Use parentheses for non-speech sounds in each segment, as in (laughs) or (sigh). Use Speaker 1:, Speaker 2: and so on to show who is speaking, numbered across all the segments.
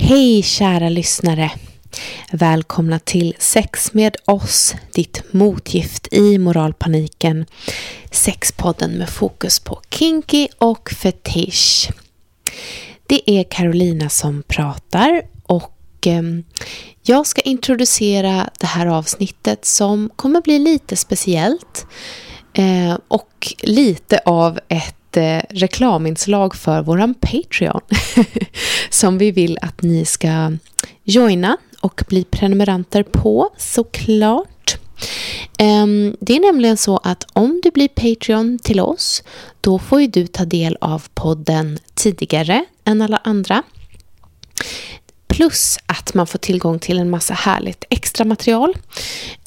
Speaker 1: Hej kära lyssnare! Välkomna till Sex med oss, ditt motgift i moralpaniken. Sexpodden med fokus på kinky och fetisch. Det är Carolina som pratar och eh, jag ska introducera det här avsnittet som kommer bli lite speciellt eh, och lite av ett reklaminslag för våran Patreon (laughs) som vi vill att ni ska joina och bli prenumeranter på såklart. Ehm, det är nämligen så att om du blir Patreon till oss då får ju du ta del av podden tidigare än alla andra. Plus att man får tillgång till en massa härligt extra material.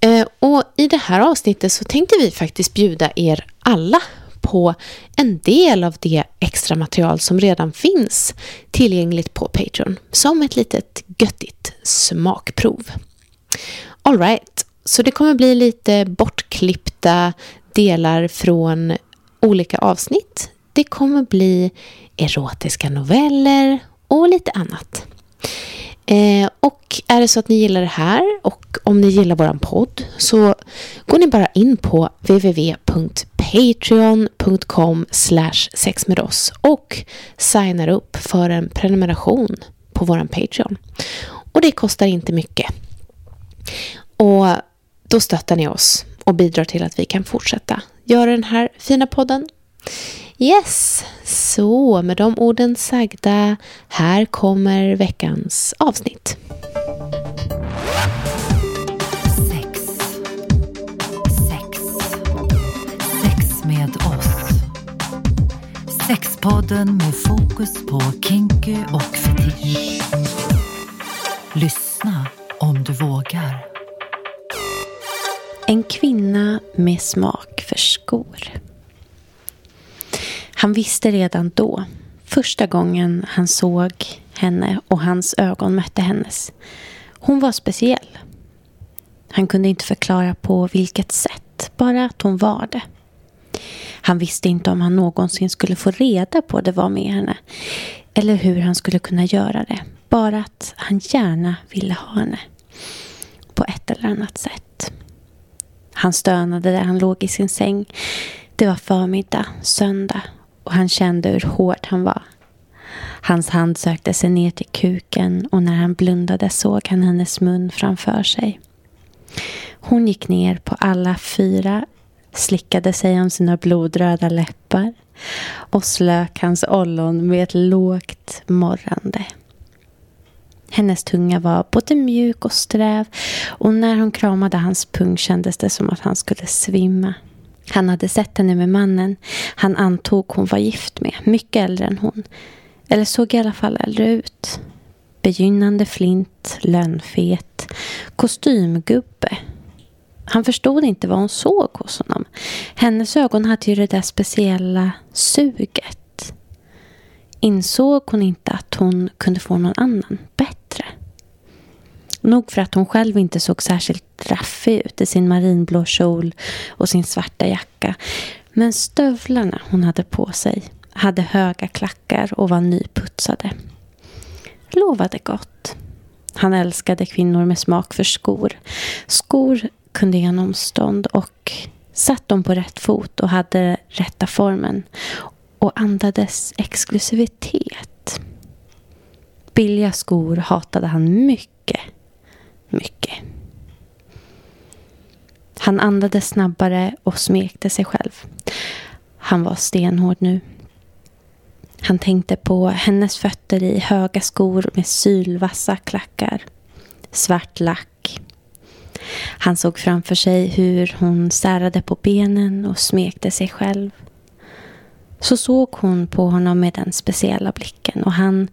Speaker 1: Ehm, och i det här avsnittet så tänkte vi faktiskt bjuda er alla på en del av det extra material som redan finns tillgängligt på Patreon som ett litet göttigt smakprov. Alright, så det kommer bli lite bortklippta delar från olika avsnitt. Det kommer bli erotiska noveller och lite annat. Eh, och är det så att ni gillar det här och om ni gillar våran podd så går ni bara in på www.patreon.com sexmedoss och signar upp för en prenumeration på våran Patreon. Och det kostar inte mycket. Och då stöttar ni oss och bidrar till att vi kan fortsätta göra den här fina podden. Yes, så med de orden sagda, här kommer veckans avsnitt.
Speaker 2: Sex. Sex. Sex med oss. Sexpodden med fokus på kinky och fetisch. Lyssna om du vågar.
Speaker 1: En kvinna med smak för skor. Han visste redan då, första gången han såg henne och hans ögon mötte hennes. Hon var speciell. Han kunde inte förklara på vilket sätt, bara att hon var det. Han visste inte om han någonsin skulle få reda på det var med henne. Eller hur han skulle kunna göra det. Bara att han gärna ville ha henne. På ett eller annat sätt. Han stönade där han låg i sin säng. Det var förmiddag, söndag och han kände hur hård han var. Hans hand sökte sig ner till kuken och när han blundade såg han hennes mun framför sig. Hon gick ner på alla fyra, slickade sig om sina blodröda läppar och slök hans ollon med ett lågt morrande. Hennes tunga var både mjuk och sträv och när hon kramade hans pung kändes det som att han skulle svimma. Han hade sett henne med mannen han antog hon var gift med, mycket äldre än hon. Eller såg i alla fall äldre ut. Begynnande flint, lönnfet, kostymgubbe. Han förstod inte vad hon såg hos honom. Hennes ögon hade ju det där speciella suget. Insåg hon inte att hon kunde få någon annan bättre? Nog för att hon själv inte såg särskilt raffig ut i sin marinblå kjol och sin svarta jacka. Men stövlarna hon hade på sig hade höga klackar och var nyputsade. Lovade gott. Han älskade kvinnor med smak för skor. Skor kunde ge honom stånd och satt de på rätt fot och hade rätta formen och andades exklusivitet. Billiga skor hatade han mycket mycket. Han andades snabbare och smekte sig själv. Han var stenhård nu. Han tänkte på hennes fötter i höga skor med sylvassa klackar. Svart lack. Han såg framför sig hur hon särade på benen och smekte sig själv. Så såg hon på honom med den speciella blicken och han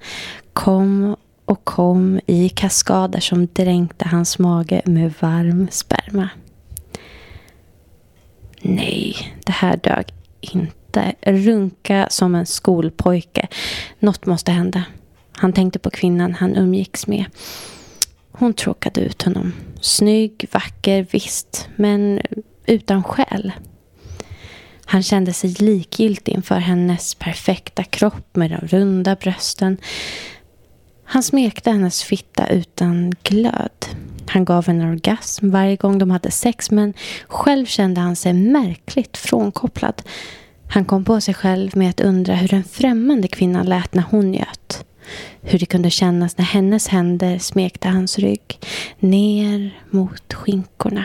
Speaker 1: kom och kom i kaskader som dränkte hans mage med varm sperma. Nej, det här dög inte. Runka som en skolpojke. Något måste hända. Han tänkte på kvinnan han umgicks med. Hon tråkade ut honom. Snygg, vacker, visst, men utan själ. Han kände sig likgiltig inför hennes perfekta kropp med de runda brösten, Han smekte hennes fitta utan glöd. Han gav henne orgasm varje gång de hade sex men själv kände han sig märkligt frånkopplad. Han kom på sig själv med att undra hur en främmande kvinna lät när hon njöt. Hur det kunde kännas när hennes händer smekte hans rygg ner mot skinkorna.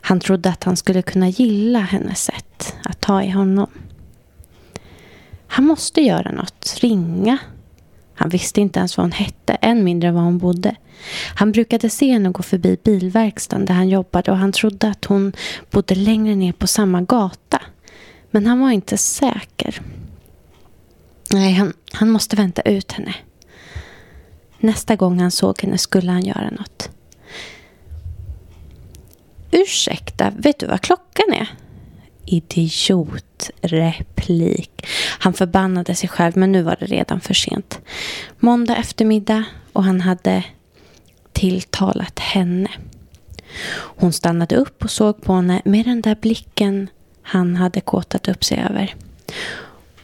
Speaker 1: Han trodde att han skulle kunna gilla hennes sätt att ta i honom. Han måste göra något, ringa. Han visste inte ens vad hon hette, än mindre var hon bodde. Han brukade se henne gå förbi bilverkstaden där han jobbade och han trodde att hon bodde längre ner på samma gata. Men han var inte säker. Nej, han, han måste vänta ut henne. Nästa gång han såg henne skulle han göra något. Ursäkta, vet du vad klockan är? Idiot replik. Han förbannade sig själv men nu var det redan för sent. Måndag eftermiddag och han hade tilltalat henne. Hon stannade upp och såg på henne med den där blicken han hade kåtat upp sig över.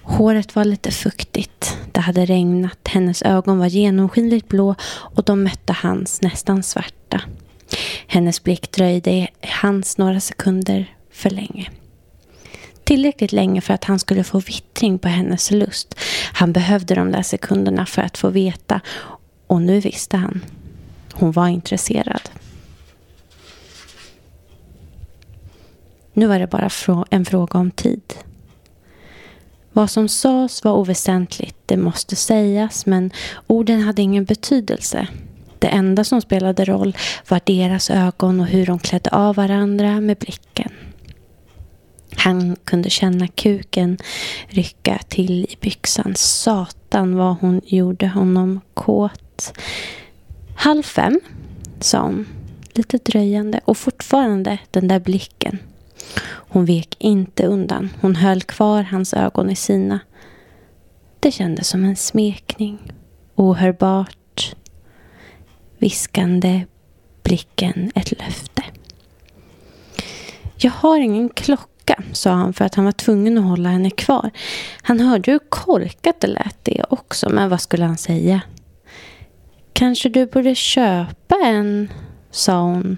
Speaker 1: Håret var lite fuktigt. Det hade regnat. Hennes ögon var genomskinligt blå och de mötte hans nästan svarta. Hennes blick dröjde i hans några sekunder för länge. Tillräckligt länge för att han skulle få vittring på hennes lust. Han behövde de där sekunderna för att få veta och nu visste han. Hon var intresserad. Nu var det bara en fråga om tid. Vad som sades var oväsentligt, det måste sägas, men orden hade ingen betydelse. Det enda som spelade roll var deras ögon och hur de klädde av varandra med blicken. Han kunde känna kuken rycka till i byxan. Satan vad hon gjorde honom kåt. Halv fem, sa hon, lite dröjande och fortfarande den där blicken. Hon vek inte undan. Hon höll kvar hans ögon i sina. Det kändes som en smekning. Ohörbart. Viskande blicken ett löfte. Jag har ingen klocka, sa han för att han var tvungen att hålla henne kvar. Han hörde hur korkat det lät det också, men vad skulle han säga? Kanske du borde köpa en, sa hon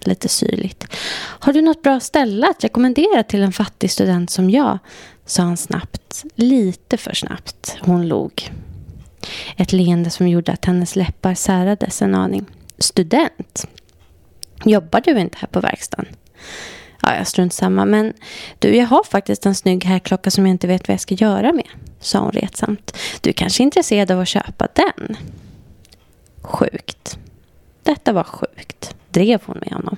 Speaker 1: lite syrligt. Har du något bra ställe att rekommendera till en fattig student som jag? sa han snabbt. Lite för snabbt. Hon log. Ett leende som gjorde att hennes läppar särades en aning. Student? Jobbar du inte här på verkstaden? Ja, jag strunt samma. Men du, jag har faktiskt en snygg herrklocka som jag inte vet vad jag ska göra med, sa hon retsamt. Du är kanske är intresserad av att köpa den? Sjukt. Detta var sjukt drev hon med honom.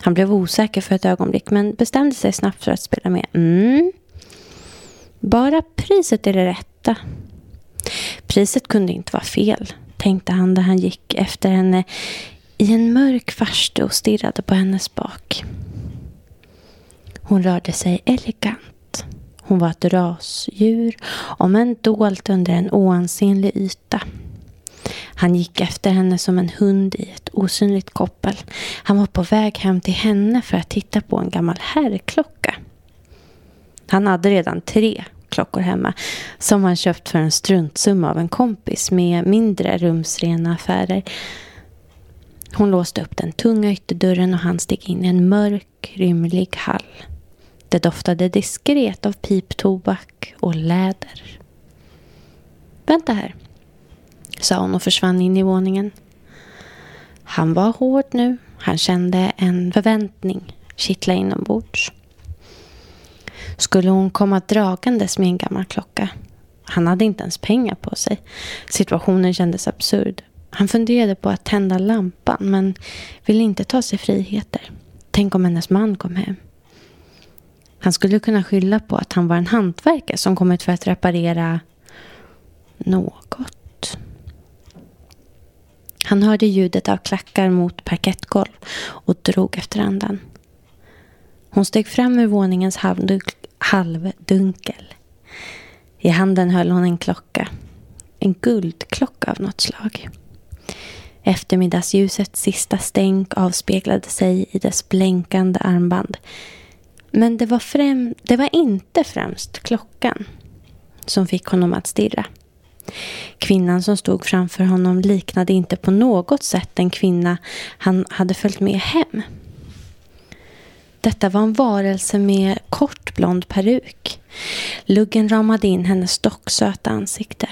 Speaker 1: Han blev osäker för ett ögonblick men bestämde sig snabbt för att spela med. Mm. Bara priset är det rätta. Priset kunde inte vara fel, tänkte han när han gick efter henne i en mörk farstu och stirrade på hennes bak. Hon rörde sig elegant. Hon var ett rasdjur, om än dolt under en oansenlig yta. Han gick efter henne som en hund i ett osynligt koppel. Han var på väg hem till henne för att titta på en gammal herrklocka. Han hade redan tre klockor hemma som han köpt för en struntsumma av en kompis med mindre rumsrena affärer. Hon låste upp den tunga ytterdörren och han steg in i en mörk, rymlig hall. Det doftade diskret av piptobak och läder. Vänta här, sa hon och försvann in i våningen. Han var hård nu. Han kände en förväntning kittla inombords. Skulle hon komma dragandes med en gammal klocka? Han hade inte ens pengar på sig. Situationen kändes absurd. Han funderade på att tända lampan men ville inte ta sig friheter. Tänk om hennes man kom hem. Han skulle kunna skylla på att han var en hantverkare som kommit för att reparera något. Han hörde ljudet av klackar mot parkettgolv och drog efter andan. Hon steg fram ur våningens halvdunkel. I handen höll hon en klocka. En guldklocka av något slag. Eftermiddagsljusets sista stänk avspeglade sig i dess blänkande armband. Men det var, främ det var inte främst klockan som fick honom att stirra. Kvinnan som stod framför honom liknade inte på något sätt den kvinna han hade följt med hem. Detta var en varelse med kort blond peruk. Luggen ramade in hennes docksöta ansikte.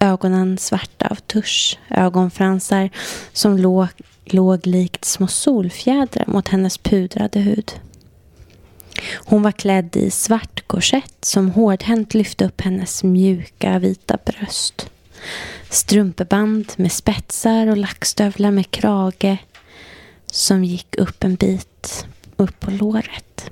Speaker 1: Ögonen svarta av tusch, ögonfransar som låg, låg likt små solfjädrar mot hennes pudrade hud. Hon var klädd i svart korsett som hårdhänt lyfte upp hennes mjuka vita bröst. Strumpeband med spetsar och lackstövlar med krage som gick upp en bit upp på låret.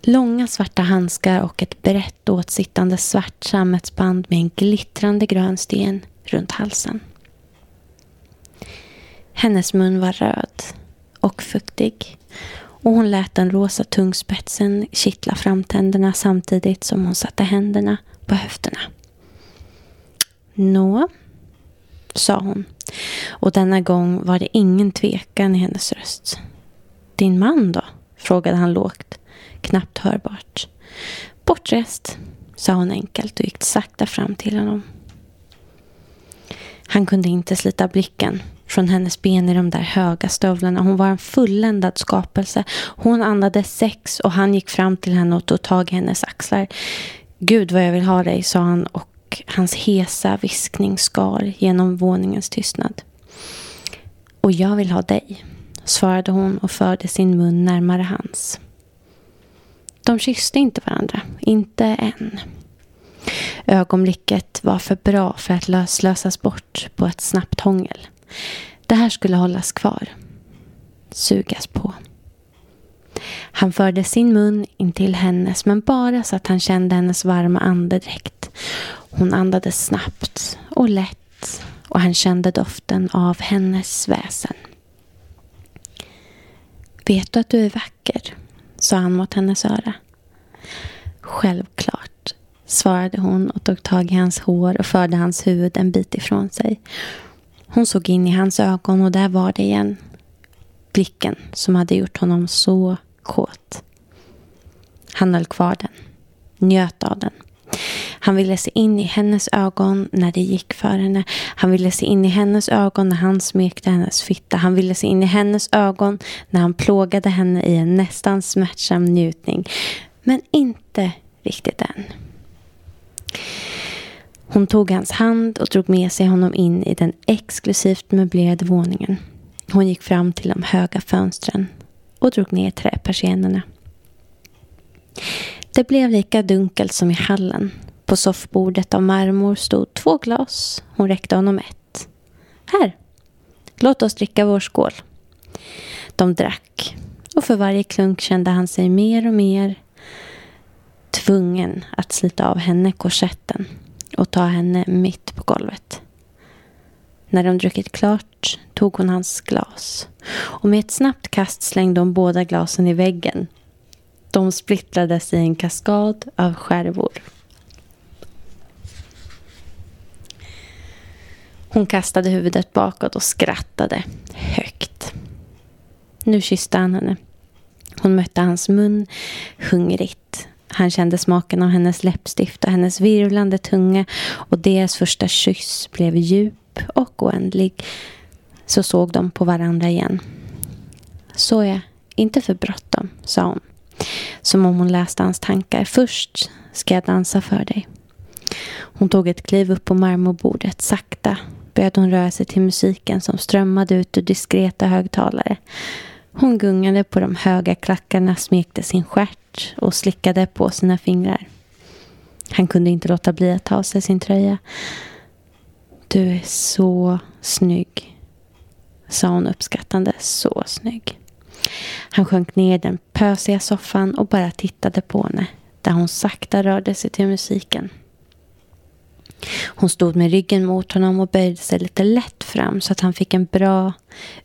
Speaker 1: Långa svarta handskar och ett brett åtsittande svart sammetsband med en glittrande grön sten runt halsen. Hennes mun var röd och fuktig och hon lät den rosa tungspetsen kittla framtänderna samtidigt som hon satte händerna på höfterna. Nå, sa hon och denna gång var det ingen tvekan i hennes röst. Din man då? frågade han lågt, knappt hörbart. Bortrest, sa hon enkelt och gick sakta fram till honom. Han kunde inte slita blicken från hennes ben i de där höga stövlarna. Hon var en fulländad skapelse. Hon andades sex och han gick fram till henne och tog tag i hennes axlar. Gud vad jag vill ha dig, sa han och hans hesa viskning skar genom våningens tystnad. Och jag vill ha dig, svarade hon och förde sin mun närmare hans. De kysste inte varandra, inte än. Ögonblicket var för bra för att slösas bort på ett snabbt hångel. Det här skulle hållas kvar. Sugas på. Han förde sin mun in till hennes men bara så att han kände hennes varma andedräkt. Hon andades snabbt och lätt och han kände doften av hennes väsen. Vet du att du är vacker? sa han mot hennes öra. Självklart, svarade hon och tog tag i hans hår och förde hans huvud en bit ifrån sig. Hon såg in i hans ögon och där var det igen. Blicken som hade gjort honom så kåt. Han höll kvar den, njöt av den. Han ville se in i hennes ögon när det gick för henne. Han ville se in i hennes ögon när han smekte hennes fitta. Han ville se in i hennes ögon när han plågade henne i en nästan smärtsam njutning. Men inte riktigt än. Hon tog hans hand och drog med sig honom in i den exklusivt möblerade våningen. Hon gick fram till de höga fönstren och drog ner träpersiennerna. Det blev lika dunkelt som i hallen. På soffbordet av marmor stod två glas. Hon räckte honom ett. Här, låt oss dricka vår skål. De drack och för varje klunk kände han sig mer och mer tvungen att slita av henne korsetten och ta henne mitt på golvet. När de druckit klart tog hon hans glas och med ett snabbt kast slängde hon båda glasen i väggen. De splittrades i en kaskad av skärvor. Hon kastade huvudet bakåt och skrattade högt. Nu kysste han henne. Hon mötte hans mun hungrigt han kände smaken av hennes läppstift och hennes virvlande tunga och deras första kyss blev djup och oändlig. Så såg de på varandra igen. Såja, inte för bråttom, sa hon. Som om hon läste hans tankar. Först ska jag dansa för dig. Hon tog ett kliv upp på marmorbordet. Sakta började hon röra sig till musiken som strömmade ut ur diskreta högtalare. Hon gungade på de höga klackarna, smekte sin stjärt och slickade på sina fingrar. Han kunde inte låta bli att ta av sig sin tröja. Du är så snygg, sa hon uppskattande. Så snygg. Han sjönk ner i den pösiga soffan och bara tittade på henne där hon sakta rörde sig till musiken. Hon stod med ryggen mot honom och böjde sig lite lätt fram så att han fick en bra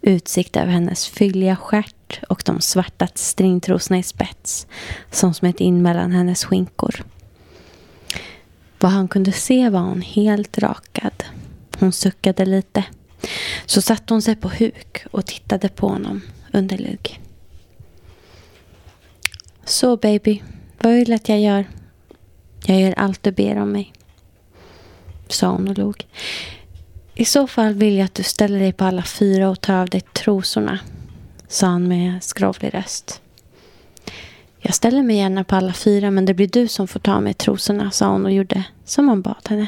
Speaker 1: utsikt över hennes fylliga stjärt och de svarta stringtrosorna i spets som smet in mellan hennes skinkor. Vad han kunde se var hon helt rakad. Hon suckade lite. Så satte hon sig på huk och tittade på honom under lugg. Så baby, vad vill du att jag gör? Jag gör allt du ber om mig. sa hon och log. I så fall vill jag att du ställer dig på alla fyra och tar av dig trosorna, sa han med skrovlig röst. Jag ställer mig gärna på alla fyra men det blir du som får ta av mig trosorna, sa hon och gjorde som han bad henne.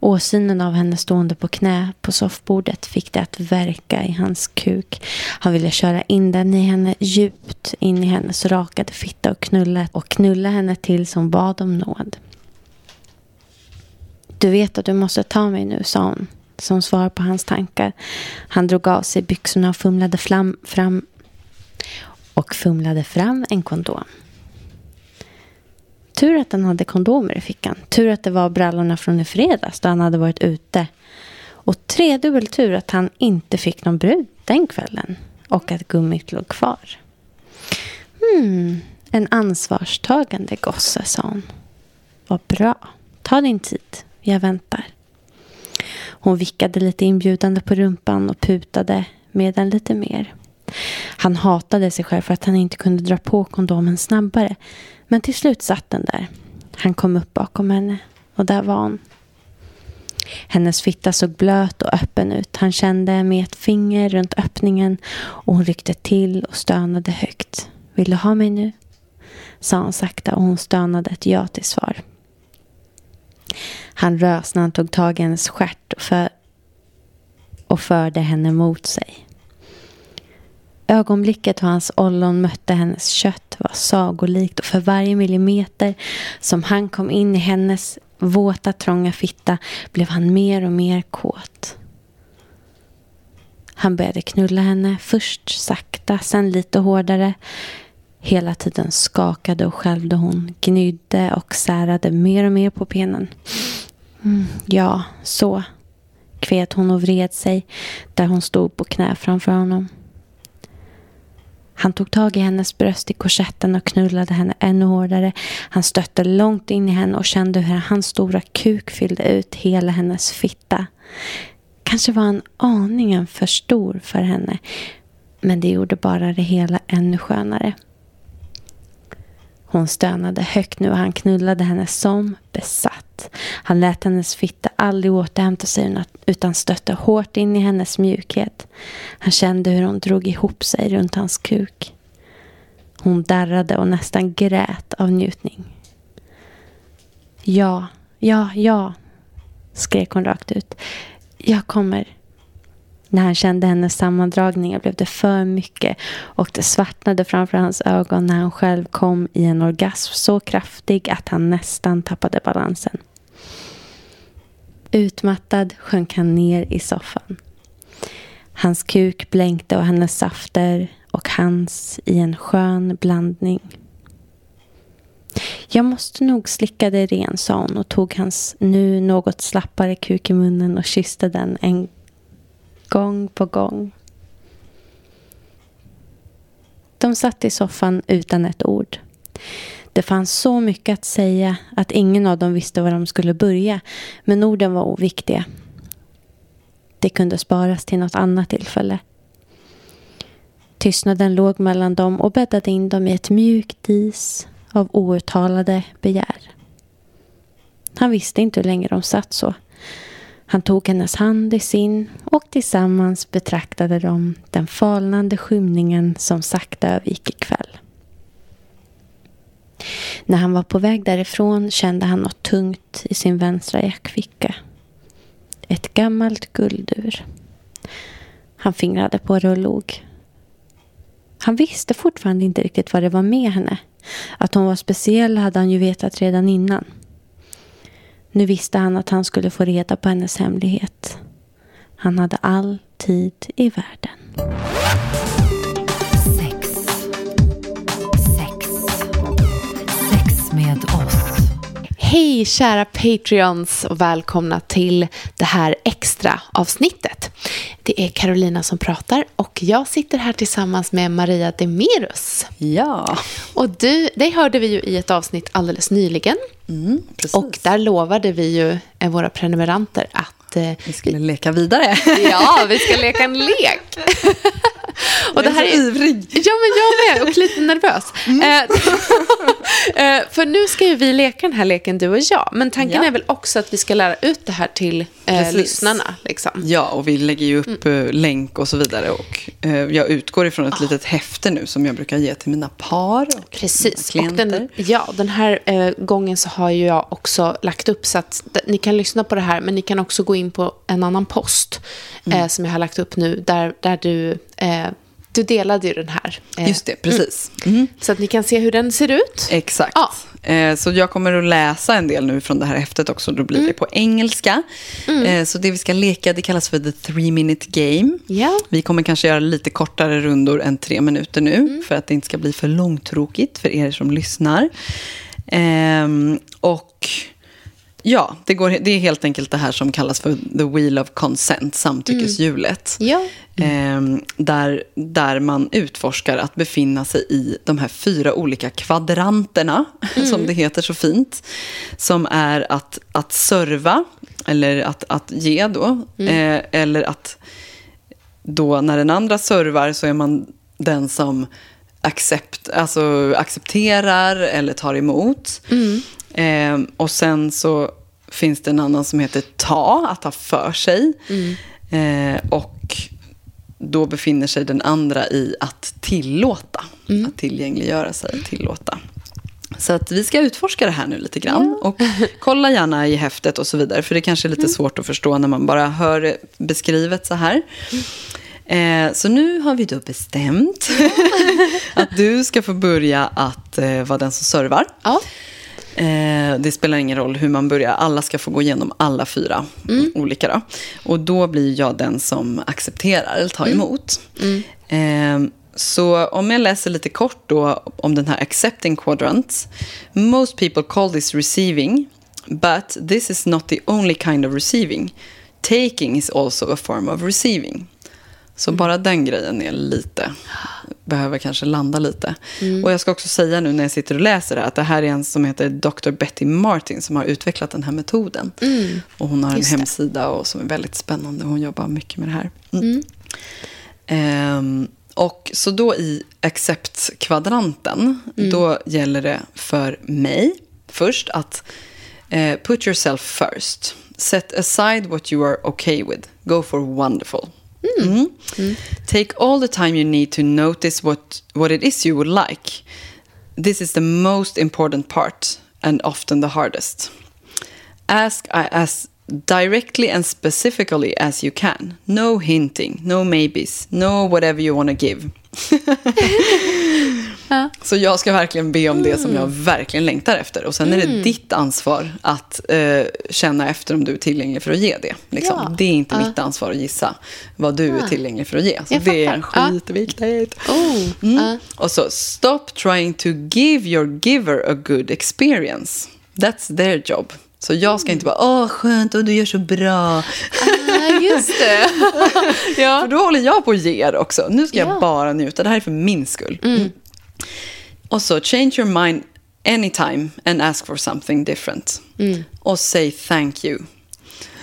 Speaker 1: Åsynen av henne stående på knä på soffbordet fick det att verka i hans kuk. Han ville köra in den i henne djupt in i hennes rakade fitta och knulla och knulla henne till som bad om nåd. Du vet att du måste ta mig nu, sa hon som svar på hans tankar. Han drog av sig byxorna och fumlade fram, fram och fumlade fram en kondom. Tur att han hade kondomer i fickan. Tur att det var brallorna från i fredags då han hade varit ute. Och tredubbel tur att han inte fick någon brud den kvällen. Och att gummit låg kvar. Hmm, en ansvarstagande gosse, sa hon. Vad bra. Ta din tid. Jag väntar. Hon vickade lite inbjudande på rumpan och putade med den lite mer. Han hatade sig själv för att han inte kunde dra på kondomen snabbare. Men till slut satt den där. Han kom upp bakom henne och där var hon. Hennes fitta såg blöt och öppen ut. Han kände med ett finger runt öppningen och hon ryckte till och stönade högt. Vill du ha mig nu? sa han sakta och hon stönade ett ja till svar. Han rös när han tog tag i hennes stjärt och, för, och förde henne mot sig. Ögonblicket då hans ollon mötte hennes kött var sagolikt och för varje millimeter som han kom in i hennes våta trånga fitta blev han mer och mer kåt. Han började knulla henne, först sakta, sen lite hårdare. Hela tiden skakade och skälvde hon, gnydde och särade mer och mer på benen. Mm, ja, så, kvet hon och vred sig där hon stod på knä framför honom. Han tog tag i hennes bröst i korsetten och knullade henne ännu hårdare. Han stötte långt in i henne och kände hur hans stora kuk fyllde ut hela hennes fitta. Kanske var han aningen för stor för henne, men det gjorde bara det hela ännu skönare. Hon stönade högt nu och han knullade henne som besatt. Han lät hennes fitta aldrig återhämta sig utan stötte hårt in i hennes mjukhet. Han kände hur hon drog ihop sig runt hans kuk. Hon darrade och nästan grät av njutning. Ja, ja, ja, skrek hon rakt ut. Jag kommer. När han kände hennes sammandragningar blev det för mycket och det svartnade framför hans ögon när han själv kom i en orgasm så kraftig att han nästan tappade balansen. Utmattad sjönk han ner i soffan. Hans kuk blänkte och hennes safter och hans i en skön blandning. Jag måste nog slicka dig ren, sa hon och tog hans nu något slappare kuk i munnen och kysste den en gång på gång. De satt i soffan utan ett ord. Det fanns så mycket att säga att ingen av dem visste var de skulle börja. Men orden var oviktiga. Det kunde sparas till något annat tillfälle. Tystnaden låg mellan dem och bäddade in dem i ett mjukt is av outtalade begär. Han visste inte hur länge de satt så. Han tog hennes hand i sin och tillsammans betraktade de den falnande skymningen som sakta övergick i kväll. När han var på väg därifrån kände han något tungt i sin vänstra jackficka. Ett gammalt guldur. Han fingrade på det och log. Han visste fortfarande inte riktigt vad det var med henne. Att hon var speciell hade han ju vetat redan innan. Nu visste han att han skulle få reda på hennes hemlighet. Han hade all tid i världen.
Speaker 3: Hej kära Patreons och välkomna till det här extra avsnittet. Det är Carolina som pratar och jag sitter här tillsammans med Maria Demirus.
Speaker 4: Ja.
Speaker 3: Och du, dig hörde vi ju i ett avsnitt alldeles nyligen.
Speaker 4: Mm, precis.
Speaker 3: Och där lovade vi ju eh, våra prenumeranter att... eh,
Speaker 4: Vi skulle leka vidare.
Speaker 3: Ja, vi ska (laughs) leka en lek. Och
Speaker 4: Jag är så ivrig.
Speaker 3: Ja, men jag med. Och lite nervös. Eh, (laughs) eh, för nu ska ju vi leka den här leken, du och jag. Men tanken
Speaker 4: Ja.
Speaker 3: är väl också att vi ska lära ut det här till eh, lyssnarna. Liksom.
Speaker 4: Ja, och vi lägger ju upp eh, länk och så vidare. Och eh, jag utgår ifrån ett litet häfte nu som jag brukar ge till mina par och
Speaker 3: Precis.
Speaker 4: mina
Speaker 3: Och
Speaker 4: klienter.
Speaker 3: den, ja, den här gången så har ju jag också lagt upp så att ni kan lyssna på det här, men ni kan också gå in på en annan post
Speaker 4: Mm.
Speaker 3: som jag har lagt upp nu, där, där du, eh, du delade ju den här. Eh,
Speaker 4: Just det, precis. Mm.
Speaker 3: Så att ni kan se hur den ser ut.
Speaker 4: Exakt.
Speaker 3: Ja.
Speaker 4: Eh, Så jag kommer att läsa en del nu från det här häftet också. Då blir det på engelska. Eh, Så det vi ska leka det kallas för the three minute game.
Speaker 3: Ja.
Speaker 4: Vi kommer kanske göra lite kortare rundor än tre minuter nu. För att det inte ska bli för långtråkigt för er som lyssnar. Ehm, och ja, det, går, det är helt enkelt det här som kallas för the wheel of consent, samtyckeshjulet.
Speaker 3: Ja.
Speaker 4: Ehm, där, där man utforskar att befinna sig i de här fyra olika kvadranterna, (laughs) som det heter så fint. Som är att, att serva, eller att, att ge då, eh, eller att då när den andra servar så är man den som accept, alltså accepterar eller tar emot. Ehm, och sen så finns det en annan som heter ta, att ta för sig. Eh, och då befinner sig den andra i att tillåta. Att tillgängliggöra sig, tillåta. Så att vi ska utforska det här nu lite grann. Och kolla gärna i häftet och så vidare. För det kanske är lite svårt att förstå när man bara hör det beskrivet så här. Eh, så nu har vi då bestämt (laughs) att du ska få börja att eh, vara den som servar.
Speaker 3: Ja.
Speaker 4: Eh, det spelar ingen roll hur man börjar. Alla ska få gå igenom alla fyra olika. Då. Och då blir jag den som accepterar eller tar emot. Eh, så om jag läser lite kort då om den här accepting quadrant. Most people call this receiving, but this is not the only kind of receiving. Taking is also a form of receiving. Så bara den grejen är lite, behöver kanske landa lite. Och jag ska också säga nu när jag sitter och läser det här, att det här är en som heter Dr. Betty Martin som har utvecklat den här metoden. Och hon har en
Speaker 3: Just det.
Speaker 4: hemsida och som är väldigt spännande. Hon jobbar mycket med det här. Mm. Ehm, och så då i accept-kvadranten, då gäller det för mig först att eh, put yourself first. Set aside what you are okay with. Go for wonderful. Mm. Take all the time you need to notice what, what it is you would like. This is the most important part and often the hardest. Ask uh, as directly and specifically as you can. No hinting, no maybes, no whatever you want to give. (laughs) Så jag ska verkligen be om det som jag verkligen längtar efter. Och sen är det ditt ansvar att eh, känna efter om du är tillgänglig för att ge det. Liksom.
Speaker 3: Ja.
Speaker 4: Det är inte
Speaker 3: Ja.
Speaker 4: mitt ansvar att gissa vad du är tillgänglig för att ge. Så
Speaker 3: Jag
Speaker 4: det är
Speaker 3: fattar. Ja.
Speaker 4: skitviktigt.
Speaker 3: Oh.
Speaker 4: Mm.
Speaker 3: ja.
Speaker 4: Och så, stop trying to give your giver a good experience. That's their job. Så jag ska inte bara, åh skönt, och du gör så bra.
Speaker 3: Ah, just det. (laughs) (laughs)
Speaker 4: För
Speaker 3: ja.
Speaker 4: då håller jag på att ge också. Nu ska
Speaker 3: Ja.
Speaker 4: jag bara njuta. Det här är för min skull. Mm. Och så, change your mind anytime and ask for something different. Och say thank you.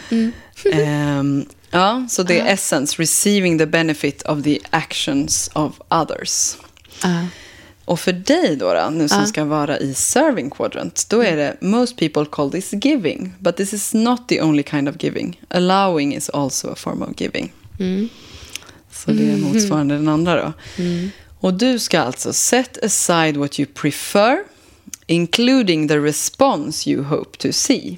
Speaker 4: (laughs) Ehm, ja, så det är essence, receiving the benefit of the actions of others.
Speaker 3: Ah.
Speaker 4: Och för dig då, då nu som
Speaker 3: Ja.
Speaker 4: ska vara i serving quadrant, då är det most people call this giving, but this is not the only kind of giving. Allowing is also a form of giving. Så det är motsvarande den andra då. Och du ska alltså set aside what you prefer, including the response you hope to see.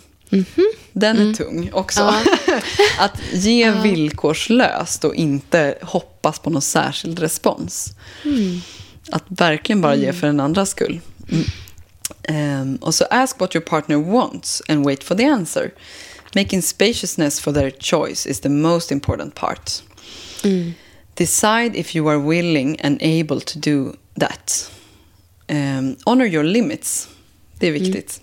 Speaker 4: Den är tung också. (laughs) att ge villkorslöst och inte hoppas på någon särskild respons. Att verkligen bara ge för den andras skull. Mm. Ehm, och så ask what your partner wants and wait for the answer. Making spaciousness for their choice is the most important part. Decide if you are willing and able to do that. Ehm, honor your limits. Det är viktigt.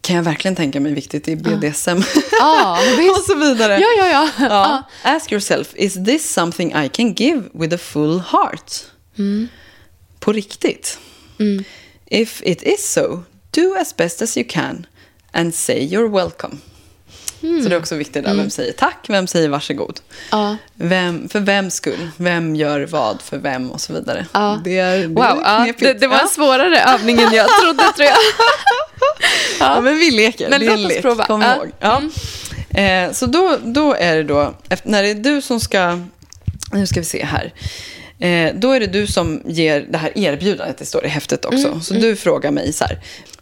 Speaker 4: Kan jag verkligen tänka mig viktigt i BDSM.
Speaker 3: Ja, (laughs) visst.
Speaker 4: och så vidare.
Speaker 3: Ja, ja, ja.
Speaker 4: Ja. Ask yourself, is this something I can give with a full heart? På riktigt? If it is so, do as best as you can and say you're welcome. Så det är också viktigt där. Vem säger tack? Vem säger varsågod?
Speaker 3: Ja.
Speaker 4: Vem, för vems skull? Vem gör vad för vem och så vidare.
Speaker 3: Ja.
Speaker 4: Det är, det
Speaker 3: Wow,
Speaker 4: är
Speaker 3: det, det var en svårare övning än jag trodde tror jag. (laughs)
Speaker 4: Ja, men vi leker.
Speaker 3: Men låt oss prova.
Speaker 4: Kom ihåg. Ja. Eh, så då, då är det då, när det är du som ska, nu ska vi se här. Eh, då är det du som ger det här erbjudandet, det står i häftet också.
Speaker 3: Mm,
Speaker 4: så du frågar mig så här,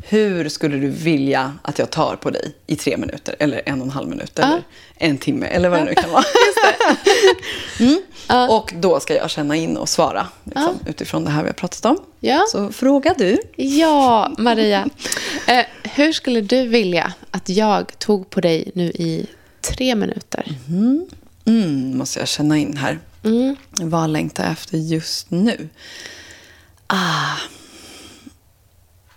Speaker 4: hur skulle du vilja att jag tar på dig i tre minuter, eller en och en halv minut, eller en timme, eller vad det nu kan vara. (laughs) (laughs) mm. Och då ska jag känna in och svara liksom, utifrån det här vi har pratat om.
Speaker 3: Ja.
Speaker 4: Så fråga du.
Speaker 3: Ja, Maria. Eh, hur skulle du vilja att jag tog på dig nu i tre minuter?
Speaker 4: Mm, måste jag känna in här.
Speaker 3: Mm.
Speaker 4: Vad längtar jag efter just nu? Ah.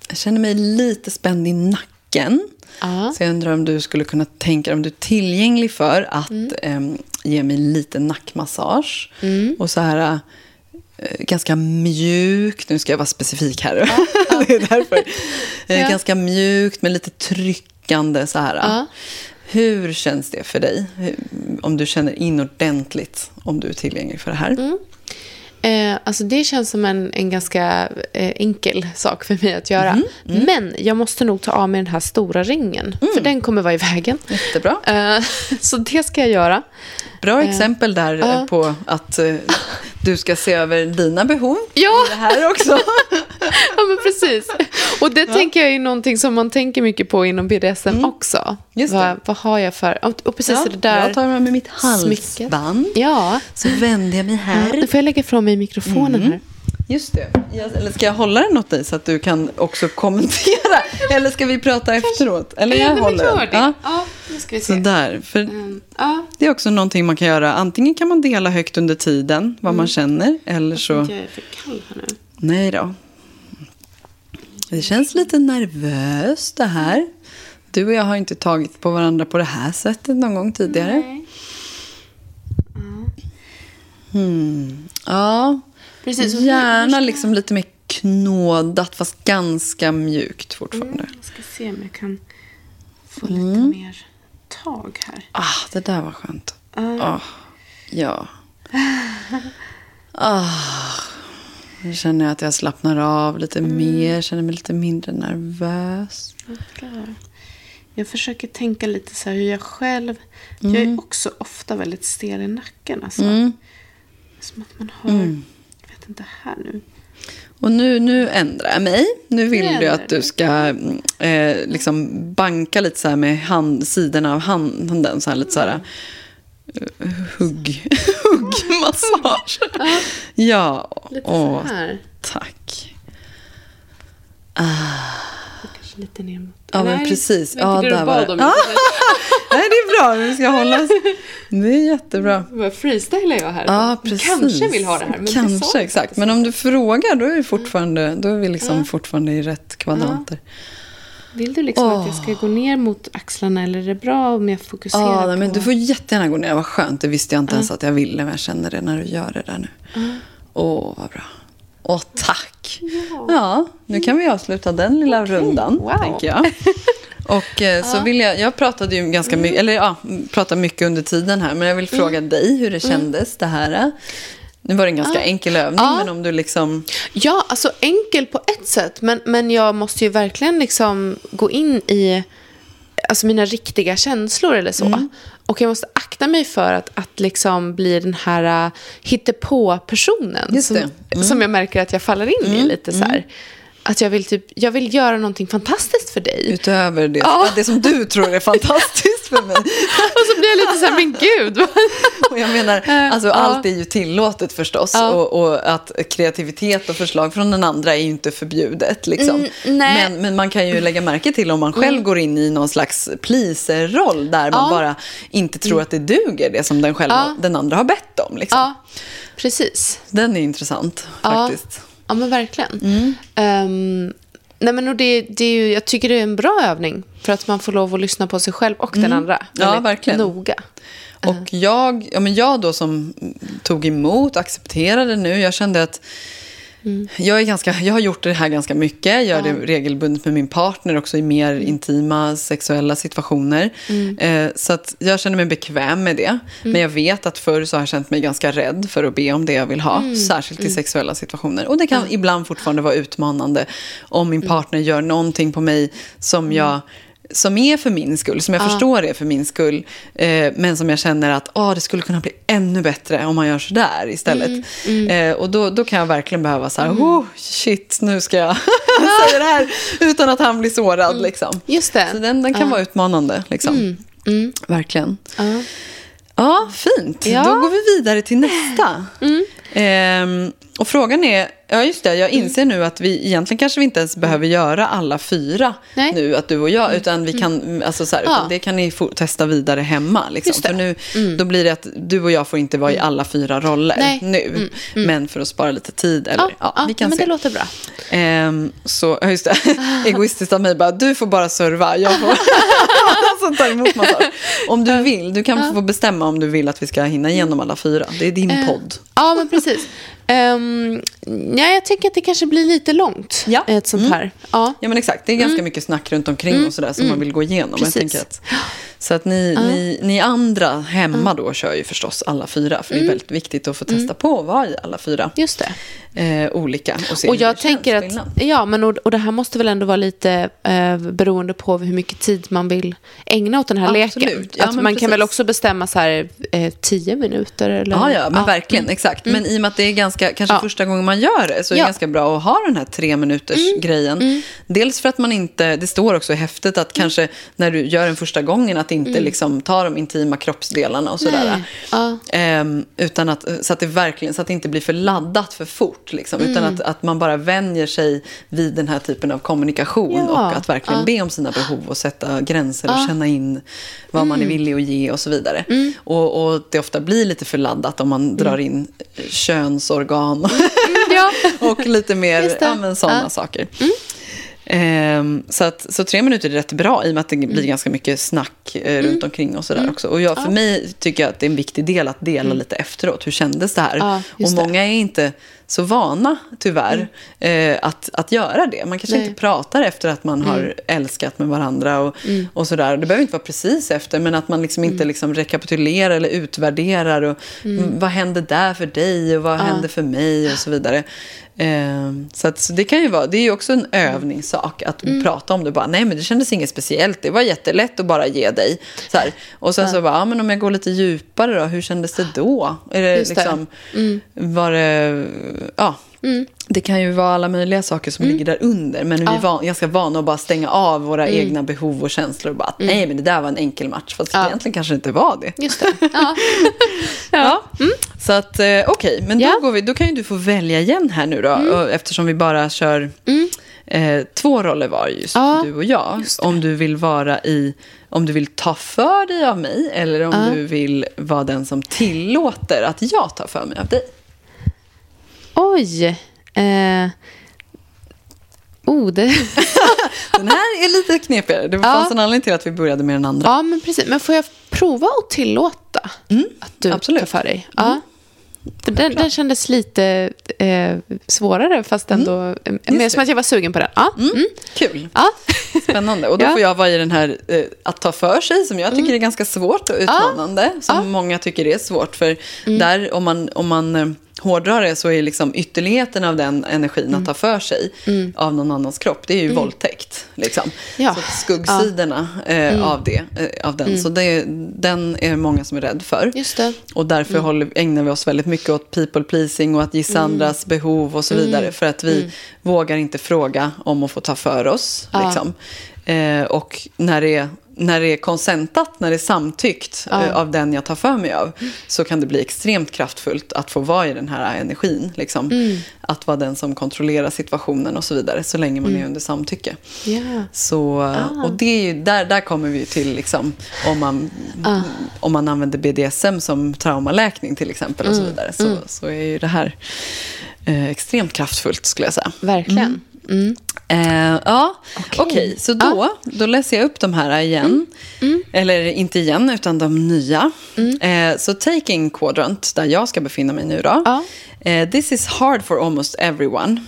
Speaker 4: Jag känner mig lite spänd i nacken.
Speaker 3: Ja.
Speaker 4: Så jag undrar om du skulle kunna tänka om du är tillgänglig för att
Speaker 3: Mm.
Speaker 4: em, ge mig lite nackmassage. Och så här eh, ganska mjukt, nu ska jag vara specifik här. (laughs) det är därför. (laughs) Eh,
Speaker 3: Ja.
Speaker 4: Ganska mjukt med lite tryckande så här. Hur känns det för dig? Hur, om du känner in ordentligt om du är tillgänglig för det här.
Speaker 3: Mm. Eh, alltså det känns som en, en ganska eh, enkel sak för mig att göra. Men jag måste nog ta av mig den här stora ringen. För den kommer vara i vägen.
Speaker 4: Jättebra.
Speaker 3: Eh, (laughs) så det ska jag göra.
Speaker 4: Bra exempel där eh, på att eh, du ska se över dina behov
Speaker 3: Ja.
Speaker 4: det här också. (laughs) (laughs)
Speaker 3: Ja, men precis. Och det tänker jag är någonting som man tänker mycket på inom BDSM också.
Speaker 4: Mm. Just det.
Speaker 3: Vad, vad har jag för... Och precis det där...
Speaker 4: jag tar med mitt
Speaker 3: smycket.
Speaker 4: halsband.
Speaker 3: Ja.
Speaker 4: Så vänder jag mig
Speaker 3: ja.
Speaker 4: här.
Speaker 3: Nu får jag lägga ifrån mig mikrofonen
Speaker 4: Mm.
Speaker 3: här.
Speaker 4: Just det. Jag, eller ska jag hålla den åt dig så att du kan också kommentera? (laughs) Eller ska vi prata efteråt? Eller jag håller den. Ja.
Speaker 3: Ja, nu ska vi se.
Speaker 4: Sådär. För
Speaker 3: Mm, Ja,
Speaker 4: det är också någonting man kan göra. Antingen kan man dela högt under tiden vad man känner. Eller så...
Speaker 3: jag är för kall här nu.
Speaker 4: Nej då. Det känns lite nervöst det här. Du och jag har inte tagit på varandra på det här sättet någon gång tidigare.
Speaker 3: Nej.
Speaker 4: Hmm. Ja,
Speaker 3: Precis. hur-
Speaker 4: gärna liksom lite mer knådat fast ganska mjukt fortfarande.
Speaker 3: Jag ska se om jag kan få
Speaker 4: Mm.
Speaker 3: lite mer tag här.
Speaker 4: Ah, det där var skönt.
Speaker 3: Ja.
Speaker 4: Ah, ja. Ah, nu känner jag att jag slappnar av lite mer, känner mig lite mindre nervös.
Speaker 3: Jag försöker tänka lite så här hur jag själv... Jag är också ofta väldigt stel i nacken. Alltså.
Speaker 4: Mm.
Speaker 3: Som att man har... Jag vet inte, här nu.
Speaker 4: Och nu, nu ändrar jag mig. Nu vill du att du ska mm, eh, liksom banka lite så här med hand, sidorna av handen. Så här, lite så här, eh, hugg, huggmassage. (laughs) Ja,
Speaker 3: Lite
Speaker 4: åh,
Speaker 3: så här.
Speaker 4: tack.
Speaker 3: Kanske lite ner mot...
Speaker 4: Ja, men
Speaker 3: Nej,
Speaker 4: precis.
Speaker 3: jag
Speaker 4: Ja, där var det. Ja. (laughs)
Speaker 3: det.
Speaker 4: Nej, det är bra. Vi ska hålla oss. Det är jättebra. (laughs)
Speaker 3: Freestylar jag här?
Speaker 4: Ja, precis.
Speaker 3: Kanske vill ha det här. Men det
Speaker 4: Kanske,
Speaker 3: jag
Speaker 4: exakt. Men om du frågar, då är vi fortfarande, då är vi liksom fortfarande i rätt kvadranter.
Speaker 3: Vill du liksom att jag ska gå ner mot axlarna eller är det bra om jag fokuserar
Speaker 4: Ja,
Speaker 3: på...
Speaker 4: nej, men du får jättegärna gå ner. Vad skönt. Det visste jag inte ens att jag ville, men jag känner det när du gör det där nu. Åh, vad bra. Åh, tack. Ja. nu kan vi avsluta den lilla rundan,
Speaker 3: wow.
Speaker 4: tänker jag. (laughs) Och eh, så vill jag, jag pratade ju ganska mycket, eller ja, pratade mycket under tiden här, men jag vill fråga dig hur det kändes det här. Nu var det en ganska enkel övning,
Speaker 3: Ja.
Speaker 4: men om du liksom...
Speaker 3: Ja, alltså enkel på ett sätt. Men, men jag måste ju verkligen liksom gå in i alltså mina riktiga känslor eller så.
Speaker 4: Mm.
Speaker 3: Och jag måste akta mig för att, att liksom bli den här uh, hittepå-personen. Som.
Speaker 4: Mm.
Speaker 3: som jag märker att jag faller in i lite så här. Att jag vill, typ, jag vill göra någonting fantastiskt för dig.
Speaker 4: Utöver det,
Speaker 3: Ja.
Speaker 4: det som du tror är fantastiskt för mig. (laughs)
Speaker 3: Och så blir jag lite så här, men gud. (laughs)
Speaker 4: Och jag menar, (laughs) alltså,
Speaker 3: Ja.
Speaker 4: allt är ju tillåtet förstås.
Speaker 3: Ja.
Speaker 4: Och, och att kreativitet och förslag från den andra är ju inte förbjudet. Liksom.
Speaker 3: Mm. Mm.
Speaker 4: men, men man kan ju lägga märke till om man själv går in i någon slags pleaser-roll där man bara inte tror att det duger, det som den, själva, den andra har bett om. Liksom.
Speaker 3: precis.
Speaker 4: Den är intressant faktiskt.
Speaker 3: Ja, men verkligen.
Speaker 4: Mm.
Speaker 3: Ehm, nej, men och det, det är ju, jag tycker det är en bra övning. För att man får lov att lyssna på sig själv och den andra.
Speaker 4: Mm. Ja, verkligen.
Speaker 3: Noga.
Speaker 4: Och jag, ja, men jag då som tog emot, accepterade nu, jag kände att Jag, är ganska, jag har gjort det här ganska mycket. Jag gör det regelbundet med min partner också i mer intima sexuella situationer. Eh, så att jag känner mig bekväm med det. Men jag vet att förr så har jag känt mig ganska rädd för att be om det jag vill ha. Särskilt i sexuella situationer. Och det kan ibland fortfarande vara utmanande om min partner gör någonting på mig som jag som är för min skull, som jag förstår är för min skull, eh, men som jag känner att oh, det skulle kunna bli ännu bättre om man gör så där istället. Eh, och då, då kan jag verkligen behöva så här, oh, shit, nu ska jag (laughs) säga det här utan att han blir sårad. Liksom.
Speaker 3: Just det.
Speaker 4: Så den, den kan vara utmanande. Liksom. Verkligen. Ja, fint.
Speaker 3: Ja.
Speaker 4: Då går vi vidare till nästa. Ehm, och frågan är, ja just det, jag inser nu att vi egentligen kanske vi inte ens behöver göra alla fyra
Speaker 3: Nej.
Speaker 4: nu, att du och jag, utan vi kan, alltså så här,
Speaker 3: Ja.
Speaker 4: det kan ni testa vidare hemma. Liksom.
Speaker 3: Mm.
Speaker 4: För nu, då blir det att du och jag får inte vara i alla fyra roller
Speaker 3: Nej.
Speaker 4: nu, men för att spara lite tid. Eller,
Speaker 3: Ja,
Speaker 4: ja,
Speaker 3: ja,
Speaker 4: vi kan
Speaker 3: men
Speaker 4: se.
Speaker 3: det låter bra.
Speaker 4: Ehm, så, just det. (laughs) Egoistiskt av mig bara, du får bara serva, jag får (laughs) alltså, ta emot massage. Om du vill, du kan få bestämma om du vill att vi ska hinna igenom alla fyra. Det är din
Speaker 3: Eh,
Speaker 4: podd.
Speaker 3: Ja, men precis. Um, ja, jag tycker att det kanske blir lite långt,
Speaker 4: Ja.
Speaker 3: ett sånt här. Ja.
Speaker 4: Ja men exakt, det är ganska mycket snack runt omkring och sådär som man vill gå igenom. Jag
Speaker 3: Mm. Precis.
Speaker 4: tänker att, så att ni, ni, ni andra hemma då kör ju förstås alla fyra. För det är
Speaker 3: Mm.
Speaker 4: väldigt viktigt att få testa på att vara i alla fyra
Speaker 3: Just det.
Speaker 4: eh, olika. Och, se
Speaker 3: Och
Speaker 4: hur
Speaker 3: jag
Speaker 4: det
Speaker 3: tänker
Speaker 4: känns
Speaker 3: att, ja, men och, och det här måste väl ändå vara lite eh, beroende på hur mycket tid man vill ägna åt den här
Speaker 4: Absolut.
Speaker 3: leken.
Speaker 4: Ja,
Speaker 3: att man kan väl
Speaker 4: precis.
Speaker 3: också bestämma så här eh, tio minuter eller?
Speaker 4: Ja, ja, men verkligen. Exakt. Men i och med att det är ganska, kanske första gången man gör det så är det
Speaker 3: Ja.
Speaker 4: ganska bra att ha den här tre minuters grejen. Dels för att man inte, det står också i häftet att kanske när du gör den första gången att inte liksom ta de intima kroppsdelarna och sådär.
Speaker 3: Ja.
Speaker 4: Ehm, utan att, så, att det verkligen, så att det inte blir för laddat för fort. Liksom, Utan att, att man bara vänjer sig vid den här typen av kommunikation
Speaker 3: Ja.
Speaker 4: och att verkligen
Speaker 3: Ja.
Speaker 4: be om sina behov och sätta gränser och känna in vad man är villig att ge och så vidare. Och, och det ofta blir lite för laddat om man drar in könsorgan (laughs)
Speaker 3: Ja.
Speaker 4: och lite mer ja, sådana
Speaker 3: Ja. Mm.
Speaker 4: saker. Ehm, så, att, så tre minuter är rätt bra i och med att det
Speaker 3: Mm.
Speaker 4: blir ganska mycket snack eh, runt omkring och sådär också. Och jag, för mig tycker jag att det är en viktig del att dela lite efteråt. Hur kändes det här?
Speaker 3: Mm. Ja,
Speaker 4: och många är inte så vana, tyvärr, eh, att, att göra det. Man kanske
Speaker 3: Nej.
Speaker 4: inte pratar efter att man har älskat med varandra och, och sådär. Det behöver inte vara precis efter, men att man liksom inte liksom rekapitulerar eller utvärderar. Och, mm, Vad hände där för dig och vad hände för mig och så vidare. Eh, så, att, så det kan ju vara, det är ju också en övningssak att prata om det. Bara, Nej, men det kändes inget speciellt. Det var jättelätt att bara ge dig. Så här. Och sen så bara, ja, men om jag går lite djupare då, hur kändes det då? Är det
Speaker 3: Just det.
Speaker 4: liksom, var det, ja. Det kan ju vara alla möjliga saker som ligger där under. Men vi är van, ganska vana att bara stänga av våra egna behov och känslor. Och bara, att, nej men det där var en enkel match. Fast
Speaker 3: Ja.
Speaker 4: egentligen kanske det inte var det.
Speaker 3: Just det. Ja. (laughs)
Speaker 4: Ja. Så att, eh, okej, men då,
Speaker 3: Ja.
Speaker 4: går vi, då kan ju du få välja igen här nu då. och Eftersom vi bara kör eh, två roller var just
Speaker 3: Ja,
Speaker 4: du och jag. Om du vill vara i, om du vill ta för dig av mig. Eller om
Speaker 3: Ja.
Speaker 4: du vill vara den som tillåter att jag tar för mig av dig.
Speaker 3: Oj. Eh. Oh, det... (laughs)
Speaker 4: Den här är lite knepigare. Det
Speaker 3: Ja.
Speaker 4: fanns en anledning till att vi började med den andra.
Speaker 3: Ja, men precis. Men får jag prova att tillåta att du
Speaker 4: absolut.
Speaker 3: tar för dig? Ja. För den, den kändes lite eh, svårare, fast ändå eh, mer som att jag var sugen på den. Ja. Mm.
Speaker 4: Kul.
Speaker 3: Ja.
Speaker 4: Spännande. Och då (laughs)
Speaker 3: Ja.
Speaker 4: får jag vara i den här eh, att ta för sig som jag tycker är ganska svårt och utmanande. Som
Speaker 3: Ja.
Speaker 4: många tycker är svårt. För där, om man, om man eh, hårdrar det så är liksom ytterligheten av den energin att ta för sig av någon annans kropp, det är ju våldtäkt. Liksom.
Speaker 3: Ja.
Speaker 4: Så skuggsidorna eh, av, det, eh, av den, så det, den är många som är rädd för.
Speaker 3: Just det.
Speaker 4: Och därför håller, ägnar vi oss väldigt mycket åt people pleasing och att gissa andras behov och så vidare. För att vi vågar inte fråga om att få ta för oss.
Speaker 3: Ja.
Speaker 4: Liksom. Eh, och när det, är, när det är konsentat, när det är samtyckt
Speaker 3: Ja.
Speaker 4: eh, av den jag tar för mig av, så kan det bli extremt kraftfullt att få vara i den här energin. Liksom. Att vara den som kontrollerar situationen och så vidare, så länge man är under samtycke.
Speaker 3: Ja.
Speaker 4: Så, Och det är ju, där, där kommer vi till liksom, om, man, om man använder BDSM som traumaläkning till exempel. och så vidare så, så är ju det här eh, extremt kraftfullt skulle jag säga.
Speaker 3: Verkligen.
Speaker 4: Eh, ja, okej.
Speaker 3: Okej.
Speaker 4: så då, då läser jag upp de här igen. Eller inte igen, utan de nya. Eh, så taking quadrant, där jag ska befinna mig nu då.
Speaker 3: Ja.
Speaker 4: Eh, this is hard for almost everyone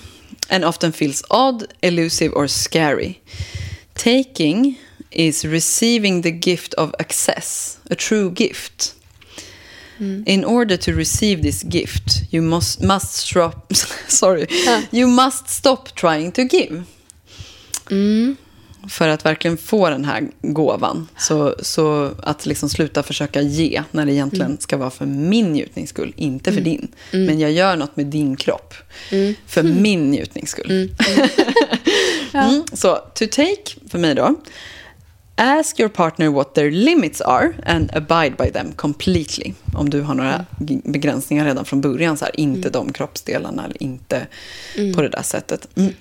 Speaker 4: and often feels odd, elusive or scary. Taking is receiving the gift of access, a true gift. In order to receive this gift, you must, must stop, (laughs) sorry, you must stop trying to give. För att verkligen få den här gåvan. Så, så att liksom sluta försöka ge när det egentligen ska vara för min njutnings skull, inte för din. Men jag gör något med din kropp. För min njutnings skull. (laughs) Mm, så to take, för mig då. Ask your partner what their limits are and abide by them completely. Om du har några g- begränsningar redan från början, så här, inte de kroppsdelarna eller inte på det där sättet. Mm.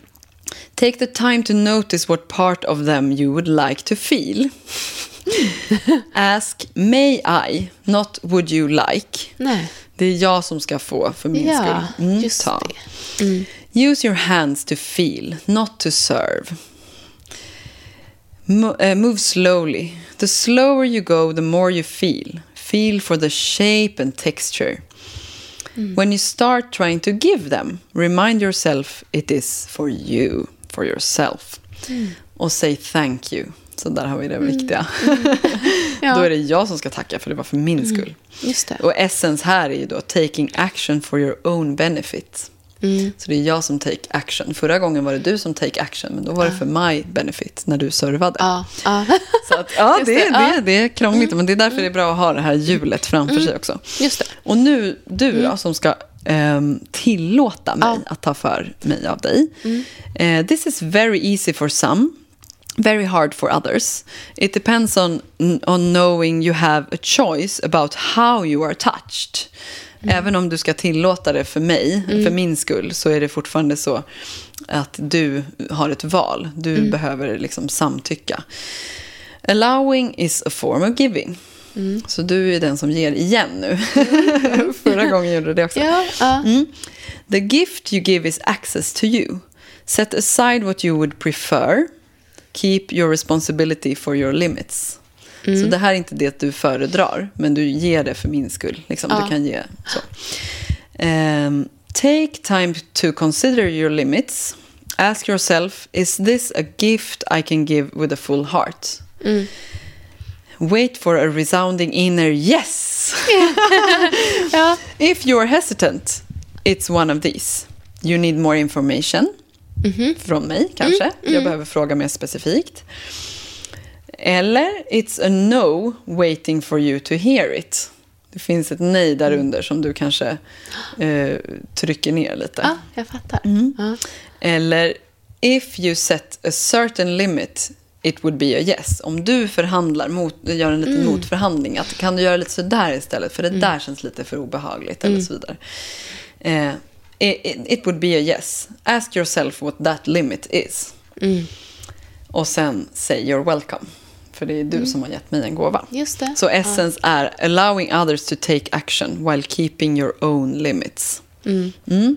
Speaker 4: Take the time to notice what part of them you would like to feel. (laughs) Ask may I, not would you like.
Speaker 3: Nej.
Speaker 4: Det är jag som ska få för min
Speaker 3: Ja,
Speaker 4: skull. Mm,
Speaker 3: just
Speaker 4: ta.
Speaker 3: det.
Speaker 4: Use your hands to feel, not to serve. Eh, move slowly. The slower you go, the more you feel. Feel for the shape and texture. When you start trying to give them, remind yourself it is for you, for yourself. Och say thank you. Så där har vi det viktiga. (laughs)
Speaker 3: Ja.
Speaker 4: Då är det jag som ska tacka, för det var för min skull.
Speaker 3: Just det.
Speaker 4: Och essence här är ju då taking action for your own benefit. Så det är jag som take action. Förra gången var det du som take action, men då var det för my benefit när du servade.
Speaker 3: Ja, ja. (laughs)
Speaker 4: Så att, ja, det,
Speaker 3: det,
Speaker 4: det.
Speaker 3: Mm.
Speaker 4: det är krångligt, men det är därför det är bra att ha det här hjulet framför sig också.
Speaker 3: Just det.
Speaker 4: Och nu du då, som ska ehm, tillåta mig.
Speaker 3: Mm.
Speaker 4: att ta för mig av dig. Eh, this is very easy for some. Very hard for others. It depends on, on knowing you have a choice about how you are touched.
Speaker 3: Mm.
Speaker 4: Även om du ska tillåta det för mig, för min skull, så är det fortfarande så att du har ett val. Du
Speaker 3: Mm.
Speaker 4: behöver liksom samtycka. Allowing is a form of giving.
Speaker 3: Mm.
Speaker 4: Så du är den som ger igen nu. (laughs) Förra gången gjorde du det också.
Speaker 3: Ja.
Speaker 4: Mm. The gift you give is access to you. Set aside what you would prefer. Keep your responsibility for your limits. Så det här är inte det du föredrar, men du ger det för min skull. Liksom.
Speaker 3: Ja.
Speaker 4: Du kan ge så. Ehm, take time to consider your limits. Ask yourself, is this a gift I can give with a full heart? Wait for a resounding inner yes. (laughs)
Speaker 3: ja.
Speaker 4: If you are hesitant, it's one of these. You need more information. Från mig kanske. Jag behöver fråga mer specifikt. Eller it's a no waiting for you to hear it. Det finns ett nej där under som du kanske eh, trycker ner lite.
Speaker 3: ja, jag fattar. Ja.
Speaker 4: Eller if you set a certain limit it would be a yes. Om du förhandlar, mot, gör en liten motförhandling, att kan du göra lite sådär istället, för det där känns lite för obehagligt, eller så vidare. Eh, it, it would be a yes. Ask yourself what that limit is. Och sen say you're welcome. För det är du som har gett mig en gåva.
Speaker 3: Just det.
Speaker 4: Så essence är allowing others to take action while keeping your own limits. Mm.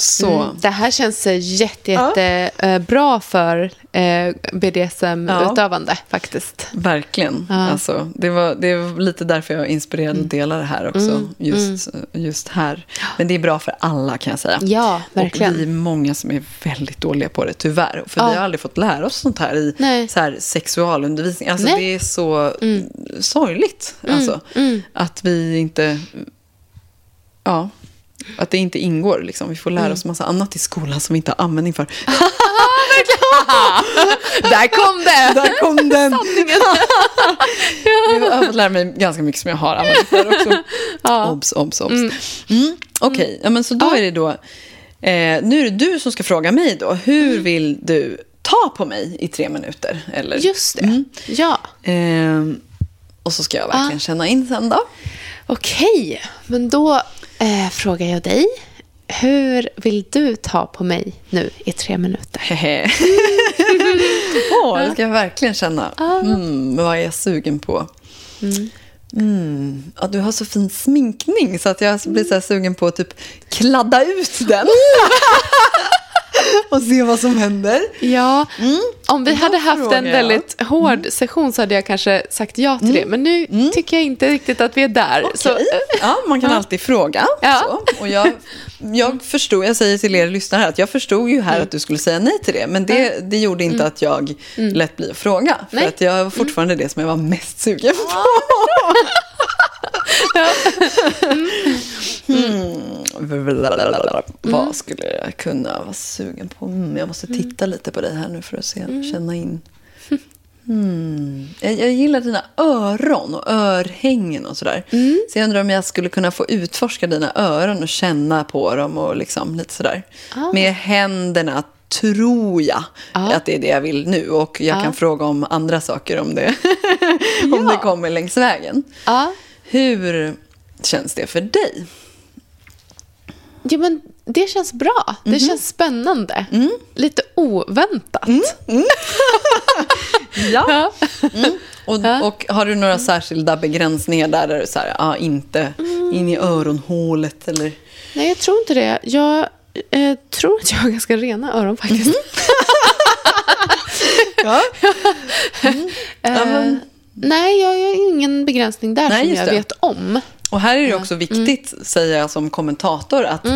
Speaker 4: Så.
Speaker 3: Mm. Det här känns eh, jätte, jätte eh, bra för eh, BDSM-utövande faktiskt.
Speaker 4: Verkligen.
Speaker 3: Ja.
Speaker 4: Alltså, det, var, det var lite därför jag är inspirerad att dela det här också. Just, just här. Men det är bra för alla kan jag säga.
Speaker 3: Ja, verkligen.
Speaker 4: Och vi är många som är väldigt dåliga på det, tyvärr. För
Speaker 3: Ja.
Speaker 4: vi har aldrig fått lära oss sånt här i
Speaker 3: Nej.
Speaker 4: Så här, sexualundervisning. Alltså,
Speaker 3: Nej.
Speaker 4: det är så sorgligt. Alltså, Att vi inte... Ja, att det inte ingår. Liksom. Vi får lära oss massa annat i skolan som vi inte har användning för. (laughs) (laughs)
Speaker 3: Där kom det!
Speaker 4: Där kom den! (laughs) Jag har fått lära mig ganska mycket som jag har använt för också. Obs, obs, obs. Mm. Okej, ja, men så då är det då... Eh, nu är det du som ska fråga mig då. Hur vill du ta på mig i tre minuter? Eller?
Speaker 3: Just det.
Speaker 4: Mm.
Speaker 3: Ja.
Speaker 4: Ehm, och så ska jag verkligen känna in sen då.
Speaker 3: Okej, men då eh, frågar jag dig. Hur vill du ta på mig nu i tre minuter? (laughs)
Speaker 4: Åh, det ska jag verkligen känna. Mm, vad är jag sugen på? Mm. Ja, du har så fin sminkning så att jag blir så sugen på att typ kladda ut den. (laughs) (laughs) och se vad som händer.
Speaker 3: Ja, om vi hade haft en
Speaker 4: jag.
Speaker 3: väldigt hård session så hade jag kanske sagt ja till det. Men nu tycker jag inte riktigt att vi är där. Så,
Speaker 4: Okej. Ja, man kan alltid fråga.
Speaker 3: Ja.
Speaker 4: Så. Och jag, jag förstod, jag säger till er lyssnare här, att jag förstod ju här att du skulle säga nej till det. Men det, det gjorde inte att jag lät bli att fråga. För
Speaker 3: Nej.
Speaker 4: att jag var fortfarande det som jag var mest sugen på. (laughs) (laughs) Hmm. Vad skulle jag kunna vara sugen på? Mm, jag måste titta lite på dig här nu för att se, känna in. Hmm. (laughs) Jag, jag gillar dina öron och örhängen och sådär. Så jag undrar om jag skulle kunna få utforska dina öron och känna på dem och liksom lite sådär. Med händerna tror jag att det är det jag vill nu. Och jag kan fråga om andra saker om det, (laughs) om det kommer längs vägen.
Speaker 3: ja.
Speaker 4: Hur känns det för dig?
Speaker 3: Ja, men det känns bra. Det känns spännande. Lite oväntat. (laughs)
Speaker 4: Ja. Och, och har du några särskilda begränsningar där, där du så här, ah, inte in i öronhålet eller?
Speaker 3: Nej, jag tror inte det. Jag eh, tror att jag har ganska rena öron faktiskt. (laughs)
Speaker 4: Ja.
Speaker 3: Eh, nej, jag har ingen begränsning där
Speaker 4: Nej,
Speaker 3: som jag
Speaker 4: det.
Speaker 3: vet om.
Speaker 4: Och här är det också viktigt, säger jag som kommentator, att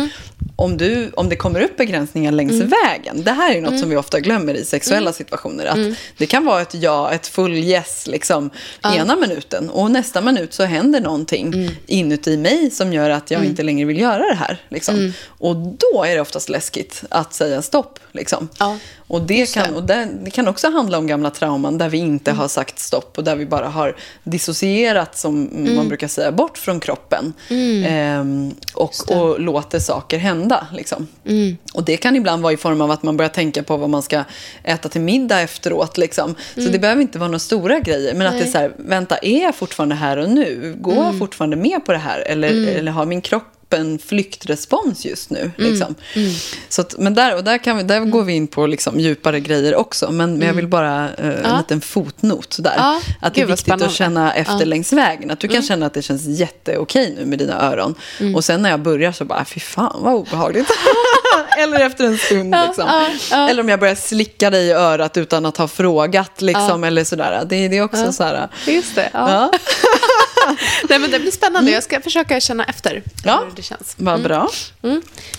Speaker 4: om, du, om det kommer upp begränsningar längs vägen, det här är något som vi ofta glömmer i sexuella situationer, att det kan vara ett ja, ett full yes, liksom, ena minuten, och nästa minut så händer någonting inuti mig som gör att jag inte längre vill göra det här. Liksom. Och då är det oftast läskigt att säga stopp. Liksom.
Speaker 3: Ja.
Speaker 4: Och, det kan, och det, det kan också handla om gamla trauman där vi inte har sagt stopp och där vi bara har dissocierat, som man brukar säga, bort från kroppen. Ehm, och, och låter saker hända. Liksom. Och det kan ibland vara i form av att man börjar tänka på vad man ska äta till middag efteråt. Liksom. Så det behöver inte vara några stora grejer. Men att det är så här, vänta, är jag fortfarande här och nu? Går jag fortfarande med på det här? Eller, eller har min kropp en flyktrespons just nu. Liksom. Så att, men där, och där, kan vi, där går vi in på liksom djupare grejer också. Men jag vill bara eh, en liten fotnot där.
Speaker 3: Ja,
Speaker 4: att det är viktigt att känna efter längs vägen. Att du kan känna att det känns jätteokej nu med dina öron. Och sen när jag börjar så bara, fy fan vad obehagligt. (laughs) Eller efter en stund. Liksom.
Speaker 3: ja, ja.
Speaker 4: Eller om jag börjar slicka dig i örat utan att ha frågat. Liksom, Eller sådär. Det, det är också så här.
Speaker 3: Just det. (laughs) Ja. (laughs)
Speaker 4: Ja,
Speaker 3: Nej, men det blir spännande. Jag ska försöka känna efter
Speaker 4: Ja.
Speaker 3: hur det känns.
Speaker 4: vad bra.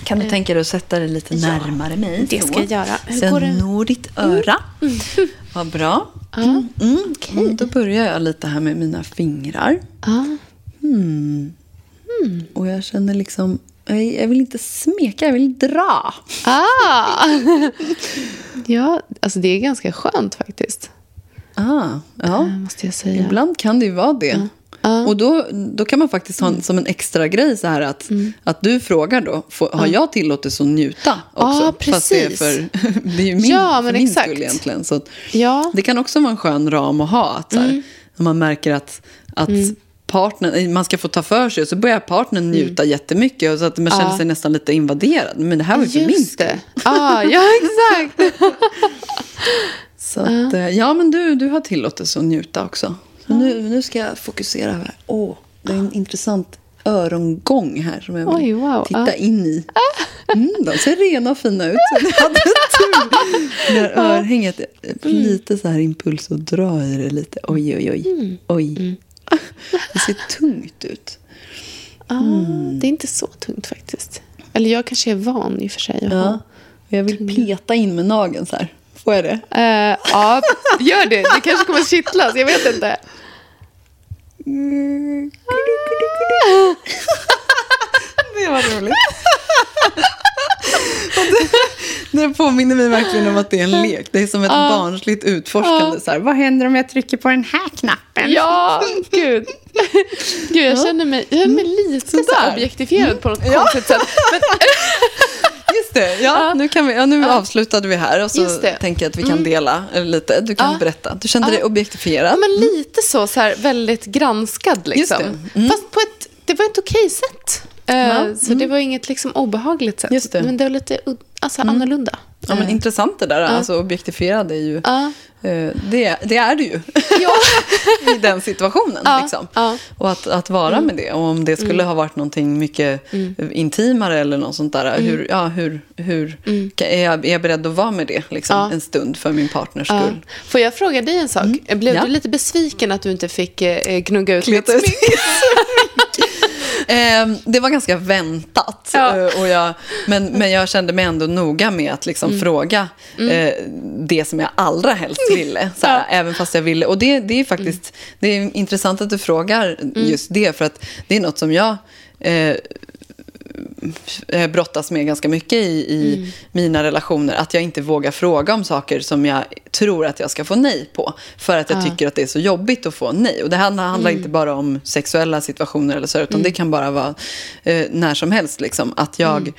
Speaker 4: Kan du tänka dig att sätta dig lite närmare mig?
Speaker 3: det ska jag göra. Hur
Speaker 4: Så
Speaker 3: går
Speaker 4: jag når ditt öra. (laughs) Vad bra. Mm. Mm. Mm, Då börjar jag lite här med mina fingrar.
Speaker 3: Ja.
Speaker 4: Och jag känner liksom, jag vill inte smeka, jag vill dra.
Speaker 3: Ah! (laughs) ja, alltså det är ganska skönt faktiskt.
Speaker 4: Ah, ja.
Speaker 3: eh, Måste jag säga.
Speaker 4: Ibland kan det ju vara det. Och då, då kan man faktiskt ha en, som en extra grej så här att, att du frågar då, får, har jag tillåtelse att njuta också?
Speaker 3: Ja,
Speaker 4: Fast det är,
Speaker 3: precis.
Speaker 4: för, (laughs) det är ju min,
Speaker 3: Ja,
Speaker 4: för
Speaker 3: men
Speaker 4: min
Speaker 3: exakt.
Speaker 4: skull egentligen. Så att,
Speaker 3: Ja.
Speaker 4: Det kan också vara en skön ram att ha. Att, så här, När man märker att, att partnern, man ska få ta för sig och så börjar partnern njuta jättemycket och så att man känner sig nästan lite invaderad. Men det här var ju för min skull.
Speaker 3: Ah, ja, (laughs) exakt.
Speaker 4: Så att, eh, ja, men du, du har tillåtelse att njuta också. Så nu, nu ska jag fokusera här. Åh, det är en intressant örongång här som jag vill
Speaker 3: Oj, wow.
Speaker 4: titta
Speaker 3: Ja.
Speaker 4: in i. (laughs) Mm, de ser rena och fina ut. Så ni hade tur. Det här örhänget, jag får lite så här impuls att dra i det lite. Oj, oj, oj.
Speaker 3: Mm.
Speaker 4: oj. Det ser tungt ut.
Speaker 3: Ah, Det är inte så tungt faktiskt. Eller jag kanske är van i och för sig.
Speaker 4: Ja. Jag vill peta in med nageln så här. Får jag det?
Speaker 3: Eh, ja, gör det. Det kanske kommer kittlas. Jag vet inte.
Speaker 4: Det var roligt. Det, det påminner mig verkligen om att det är en lek. Det är som ett barnsligt utforskande. Så här, vad händer om jag trycker på den här knappen?
Speaker 3: Ja, gud. Gud, jag känner mig, jag känner mig lite så här objektifierad på något konstigt sätt. Men, (laughs)
Speaker 4: Just det. Ja, nu, kan vi, ja, nu avslutade vi här och så.
Speaker 3: Mm.
Speaker 4: tänker jag att vi kan dela eh, lite. Du kan berätta. Du kände dig objektifierad.
Speaker 3: ja, men lite så, så här, väldigt granskad liksom.
Speaker 4: det.
Speaker 3: Fast på ett, det var ett okej sätt.
Speaker 4: Ja,
Speaker 3: Så det var inget liksom obehagligt sätt.
Speaker 4: Just det.
Speaker 3: Men det var lite alltså, annorlunda.
Speaker 4: Ja, men intressant det där. Alltså objektifierad är ju...
Speaker 3: Ja.
Speaker 4: eh, Det, det är du ju (laughs) i den situationen.
Speaker 3: Ja,
Speaker 4: Liksom.
Speaker 3: ja. Mm.
Speaker 4: Och att, att vara med det. Och om det skulle ha varit någonting mycket intimare eller något sånt där. Hur, ja, hur, hur, är, jag, är jag beredd att vara med det liksom,
Speaker 3: Mm. Ja.
Speaker 4: en stund för min partners
Speaker 3: Ja.
Speaker 4: skull?
Speaker 3: Får jag fråga dig en sak? Blev
Speaker 4: Ja.
Speaker 3: du lite besviken att du inte fick eh, gnugga ut
Speaker 4: Kleta
Speaker 3: mitt smink?
Speaker 4: Eh, det var ganska väntat.
Speaker 3: Ja.
Speaker 4: Eh, och jag, men, men jag kände mig ändå noga med att liksom
Speaker 3: Mm.
Speaker 4: fråga eh, det som jag allra helst ville. Såhär, Även fast jag ville. Och det, det är faktiskt det är intressant att du frågar
Speaker 3: Mm.
Speaker 4: just det. För att det är något som jag eh, brottas med ganska mycket i, i
Speaker 3: Mm.
Speaker 4: mina relationer. Att jag inte vågar fråga om saker som jag tror att jag ska få nej på. För att jag tycker att det är så jobbigt att få nej. Och det här handlar
Speaker 3: Mm.
Speaker 4: inte bara om sexuella situationer eller så, utan det kan bara vara eh, när som helst. Liksom. Att jag...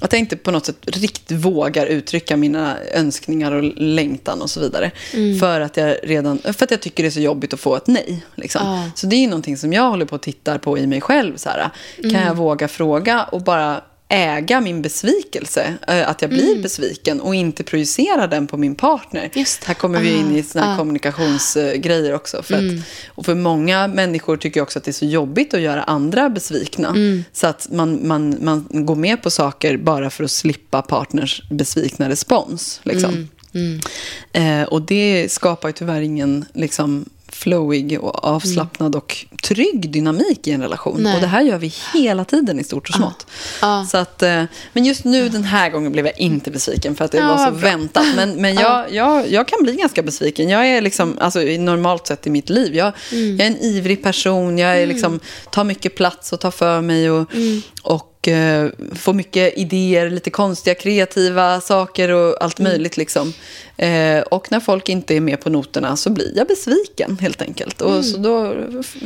Speaker 4: Att jag inte på något sätt riktigt vågar uttrycka mina önskningar och längtan och så vidare.
Speaker 3: Mm.
Speaker 4: För, att jag redan, för att jag tycker det är så jobbigt att få ett nej. Liksom.
Speaker 3: Ja.
Speaker 4: Så det är någonting som jag håller på att titta på i mig själv. Så här, Kan
Speaker 3: Mm.
Speaker 4: jag våga fråga och bara äga min besvikelse? eh, Att jag blir besviken och inte projicera den på min partner.
Speaker 3: Mm.
Speaker 4: Här kommer vi in i såna
Speaker 3: Ah.
Speaker 4: kommunikationsgrejer också. För
Speaker 3: Mm.
Speaker 4: att, och för många människor tycker också att det är så jobbigt att göra andra besvikna.
Speaker 3: Mm.
Speaker 4: Så att man, man, man går med på saker bara för att slippa partners besvikna respons. Liksom.
Speaker 3: Mm.
Speaker 4: Eh, och det skapar ju tyvärr ingen liksom, flowig och avslappnad och trygg dynamik i en relation.
Speaker 3: Nej.
Speaker 4: Och det här gör vi hela tiden i stort och smått.
Speaker 3: Ja.
Speaker 4: Så att, eh, men just nu den här gången blev jag inte besviken för att det
Speaker 3: Ja,
Speaker 4: var så
Speaker 3: bra.
Speaker 4: väntat. Men, men jag, jag, jag kan bli ganska besviken. Jag är liksom, alltså, normalt sett i mitt liv, jag,
Speaker 3: Mm.
Speaker 4: jag är en ivrig person. Jag är liksom, tar mycket plats och tar för mig. Och,
Speaker 3: Mm.
Speaker 4: Och eh, får mycket idéer, lite konstiga kreativa saker och allt
Speaker 3: Mm.
Speaker 4: möjligt. Liksom. Eh, och när folk inte är med på noterna så blir jag besviken helt enkelt. Och
Speaker 3: Mm.
Speaker 4: så då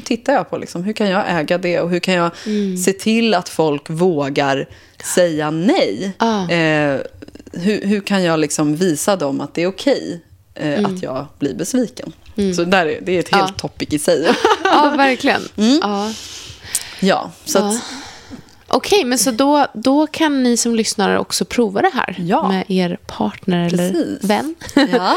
Speaker 4: tittar jag på liksom, hur kan jag äga det och hur kan jag
Speaker 3: Mm.
Speaker 4: se till att folk vågar säga nej.
Speaker 3: Ah.
Speaker 4: Eh, hur, hur kan jag liksom visa dem att det är okej eh, att jag blir besviken? Så där är, det är ett helt
Speaker 3: Ja.
Speaker 4: topic i sig. (laughs)
Speaker 3: Ja, verkligen.
Speaker 4: Mm.
Speaker 3: Ja.
Speaker 4: ja, så att,
Speaker 3: Okej, men så då, då kan ni som lyssnar också prova det här
Speaker 4: Ja.
Speaker 3: med er partner eller
Speaker 4: Precis.
Speaker 3: vän.
Speaker 4: ja.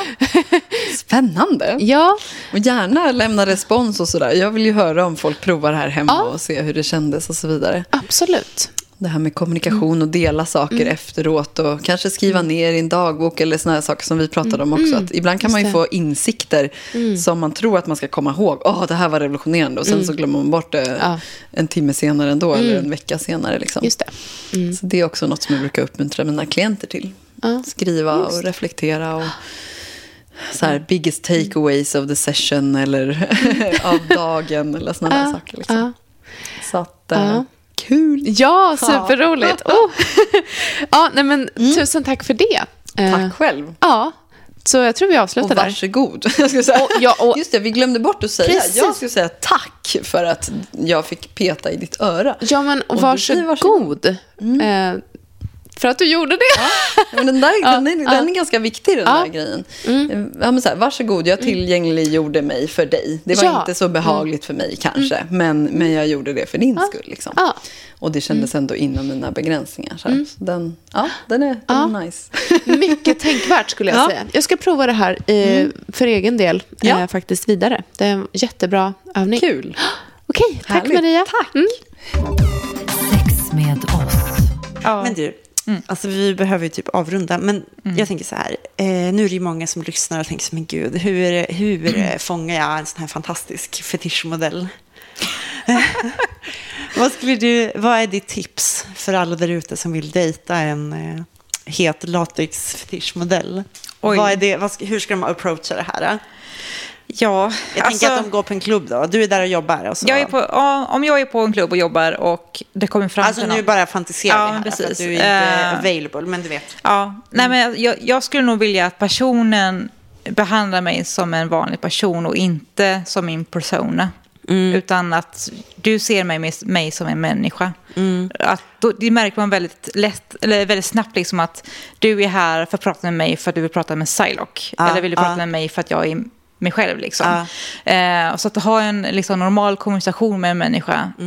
Speaker 4: (laughs) Spännande.
Speaker 3: ja,
Speaker 4: Och gärna lämna respons och sådär. Jag vill ju höra om folk provar det här hemma
Speaker 3: Ja.
Speaker 4: och se hur det kändes och så vidare.
Speaker 3: absolut.
Speaker 4: Det här med kommunikation och dela saker
Speaker 3: Mm.
Speaker 4: efteråt och kanske skriva ner i en dagbok eller såna här saker som vi pratade om också. Att ibland kan man ju
Speaker 3: Mm. Just
Speaker 4: få insikter som man tror att man ska komma ihåg. Åh, det här var revolutionerande och sen så glömmer man bort det
Speaker 3: Mm. Ja.
Speaker 4: en timme senare ändå eller en vecka senare. Liksom.
Speaker 3: Just det.
Speaker 4: Så det är också något som jag brukar uppmuntra mina klienter till.
Speaker 3: Ja.
Speaker 4: Skriva och reflektera och så här, biggest takeaways of the session eller (laughs) av dagen eller såna
Speaker 3: Ja,
Speaker 4: saker. Liksom.
Speaker 3: ja.
Speaker 4: Så att, eh,
Speaker 3: Ja.
Speaker 4: Kul.
Speaker 3: Ja, superroligt. (laughs) Oh. Ja, nej, men, Tusen tack för det. Eh,
Speaker 4: Mm. Tack själv.
Speaker 3: Ja, så jag tror vi
Speaker 4: Och
Speaker 3: avslutar där.
Speaker 4: varsågod. (laughs) Jag säga.
Speaker 3: Och- ja, och-
Speaker 4: Just det, vi glömde bort att säga.
Speaker 3: Precis.
Speaker 4: Jag skulle säga tack för att jag fick peta i ditt öra.
Speaker 3: Ja, men
Speaker 4: Och du
Speaker 3: varsågod.
Speaker 4: varsågod.
Speaker 3: Eh, för att du gjorde det.
Speaker 4: Ja, men den, där,
Speaker 3: Ja,
Speaker 4: den, är,
Speaker 3: ja.
Speaker 4: den är ganska viktig, den
Speaker 3: Ja. Mm.
Speaker 4: där grejen. Ja, men så här, varsågod, jag tillgängliggjorde mig för dig. Det var
Speaker 3: Ja. Mm.
Speaker 4: inte så behagligt för mig kanske, men, men jag gjorde det för din skull. Liksom.
Speaker 3: Ja. Mm.
Speaker 4: Och det kändes ändå inom mina begränsningar. Så, här. så den, ja, den är, den
Speaker 3: Ja.
Speaker 4: är nice. (laughs)
Speaker 3: Mycket tänkvärt skulle jag
Speaker 4: Ja.
Speaker 3: säga. Jag ska prova det här eh, för egen del
Speaker 4: Ja.
Speaker 3: eh, faktiskt vidare. Det är en jättebra övning.
Speaker 4: Kul. (gasps)
Speaker 3: Okej, tack
Speaker 4: Härligt.
Speaker 3: Maria.
Speaker 4: Tack.
Speaker 3: Mm.
Speaker 2: Sex med oss.
Speaker 5: Men du, alltså vi behöver ju typ avrunda. Men jag tänker så här, eh, nu är det ju många som lyssnar och tänker så, men gud, hur, hur eh, fångar jag en sån här fantastisk fetischmodell? (laughs) vad, skulle du, vad är ditt tips för alla där ute som vill dejta en eh, het latex-fetischmodell?
Speaker 6: Oj.
Speaker 5: Vad är det, vad hur ska de approacha det här?
Speaker 6: Ja,
Speaker 5: Jag
Speaker 6: alltså,
Speaker 5: tänker att de går på en klubb då. Du är där och jobbar. Och så.
Speaker 6: jag är på, om jag är på en klubb och jobbar och det kommer fram
Speaker 5: Alltså
Speaker 6: till
Speaker 5: nu bara fantiserar
Speaker 6: Ja,
Speaker 5: vi här. För att
Speaker 6: precis.
Speaker 5: du är inte
Speaker 6: Eh,
Speaker 5: available, men du vet.
Speaker 6: Ja, nej men jag, jag skulle nog vilja att personen behandlar mig som en vanlig person och inte som min persona. Utan att du ser mig, mig som en människa. Att då, det märker man väldigt, lätt, eller väldigt snabbt liksom att du är här för att prata med mig för att du vill prata med Psylocke.
Speaker 5: Ja,
Speaker 6: eller vill du prata
Speaker 5: ja.
Speaker 6: med mig för att jag är mig själv. Liksom. Eh, så att ha en liksom, normal kommunikation med en människa. Eh,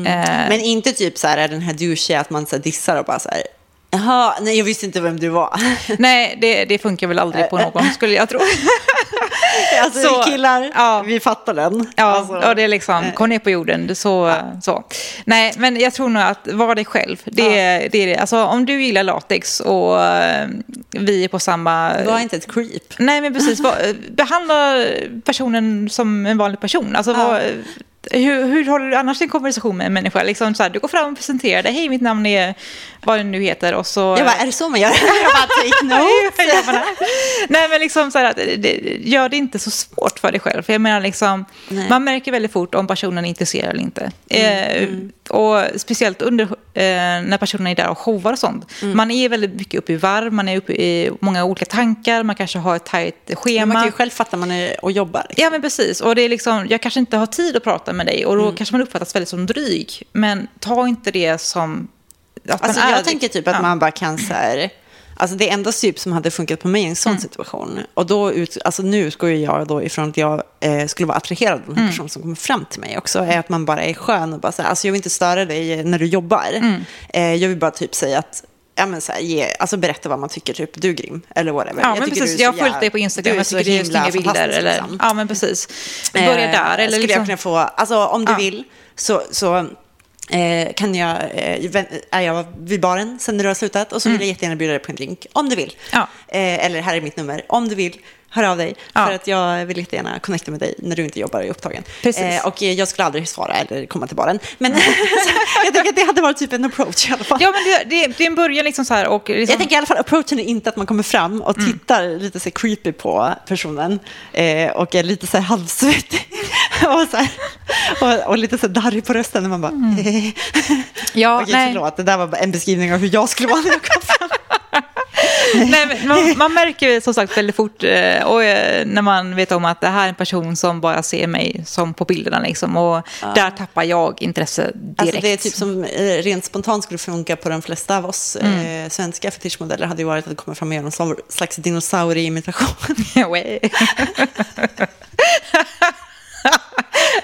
Speaker 5: Men inte typ så här, är den här douchiga att man så här dissar och bara så här, Jaha, nej jag visste inte vem du var. (laughs)
Speaker 6: Nej, det, det funkar väl aldrig på någon, skulle jag tro. (laughs)
Speaker 5: alltså
Speaker 6: Så,
Speaker 5: vi killar,
Speaker 6: ja.
Speaker 5: vi fattar den.
Speaker 6: Ja,
Speaker 5: alltså,
Speaker 6: ja, det är liksom, kom ner på jorden. Så, så. Nej, men jag tror nog att vara dig själv. Det, är det är det. Alltså, om du gillar latex och eh, vi är på samma...
Speaker 5: Var inte ett creep.
Speaker 6: Nej, men precis. Var, behandla personen som en vanlig person. Alltså, vad, hur, hur håller du annars din konversation med en människa? Liksom så här, du går fram och presenterar dig. Hej, mitt namn är vad det nu heter. Och så,
Speaker 5: Jag bara, är det så man gör? (laughs) jag bara, take (laughs) notes.
Speaker 6: Nej, men liksom så här, det, gör det inte så svårt för dig själv. För jag menar, liksom,
Speaker 5: Nej.
Speaker 6: man märker väldigt fort om personen är intresserad eller inte. Eh, och speciellt under, eh, när personen är där och showar och sånt. Man är väldigt mycket uppe i varv, man är uppe i många olika tankar, man kanske har ett tajt schema.
Speaker 5: Man kan ju själv fatta man är och jobbar. Liksom.
Speaker 6: Ja, men precis. Och det är liksom, jag kanske inte har tid att prata med dig och då kanske man uppfattas väldigt som dryg. Men ta inte det som att
Speaker 5: Alltså,
Speaker 6: man är
Speaker 5: jag tänker typ att
Speaker 6: Ja.
Speaker 5: man bara kan så här... Alltså det enda typ som hade funkat på mig i en sån situation. Och då ut, alltså nu går ju jag då ifrån att jag eh, skulle vara attraherad av en person som kommer fram till mig också. Är att man bara är skön och bara så här, alltså jag vill inte störa dig när du jobbar. Eh, jag vill bara typ säga att Ja, men så här, ge, alltså berätta vad man tycker, typ du är grym, eller whatever.
Speaker 6: Ja, men
Speaker 5: tycker
Speaker 6: precis.
Speaker 5: du
Speaker 6: Jag har följt dig på Instagram,
Speaker 5: du
Speaker 6: jag tycker det är snygga bilder.
Speaker 5: fantastisk,
Speaker 6: Eller,
Speaker 5: liksom.
Speaker 6: Ja, men precis. Börja där.
Speaker 5: Eh,
Speaker 6: Eller
Speaker 5: skulle
Speaker 6: liksom,
Speaker 5: jag kunna få, alltså om du
Speaker 6: Ja.
Speaker 5: vill så, så eh, kan jag, eh, är jag vid baren sen när du har slutat och så vill jag jättegärna bjuda dig på en drink, om du vill.
Speaker 6: Mm. Ja.
Speaker 5: Eh, eller här är mitt nummer, om du vill. Hör av dig,
Speaker 6: Ja.
Speaker 5: för att jag vill jättegärna connecta med dig när du inte jobbar och är upptagen. Eh, och eh, jag skulle aldrig svara eller komma till baren. Men (laughs) jag tänker att det hade varit typ en approach i alla fall.
Speaker 6: Ja, men det, det, det är en början liksom så här. Och liksom,
Speaker 5: Jag tänker i alla fall approachen är inte att man kommer fram och
Speaker 6: Mm.
Speaker 5: tittar lite så creepy på personen eh, och är lite så här halvsvettig (laughs) och, så här, och, och lite så darrig på rösten när man bara
Speaker 6: Mm. ja, (laughs)
Speaker 5: Okej,
Speaker 6: nej.
Speaker 5: förlåt, det där var en beskrivning av hur jag skulle vara när jag kom fram. (laughs)
Speaker 6: Nej, man, man märker ju som sagt väldigt fort eh, och, eh, när man vet om att det här är en person som bara ser mig som på bilderna. Liksom, och där tappar jag intresse direkt.
Speaker 5: Alltså det är typ som eh, rent spontant skulle funka på de flesta av oss
Speaker 6: Mm.
Speaker 5: svenska fetischmodeller hade ju varit att komma fram göra någon slags dinosaurieimitation. (laughs) (laughs)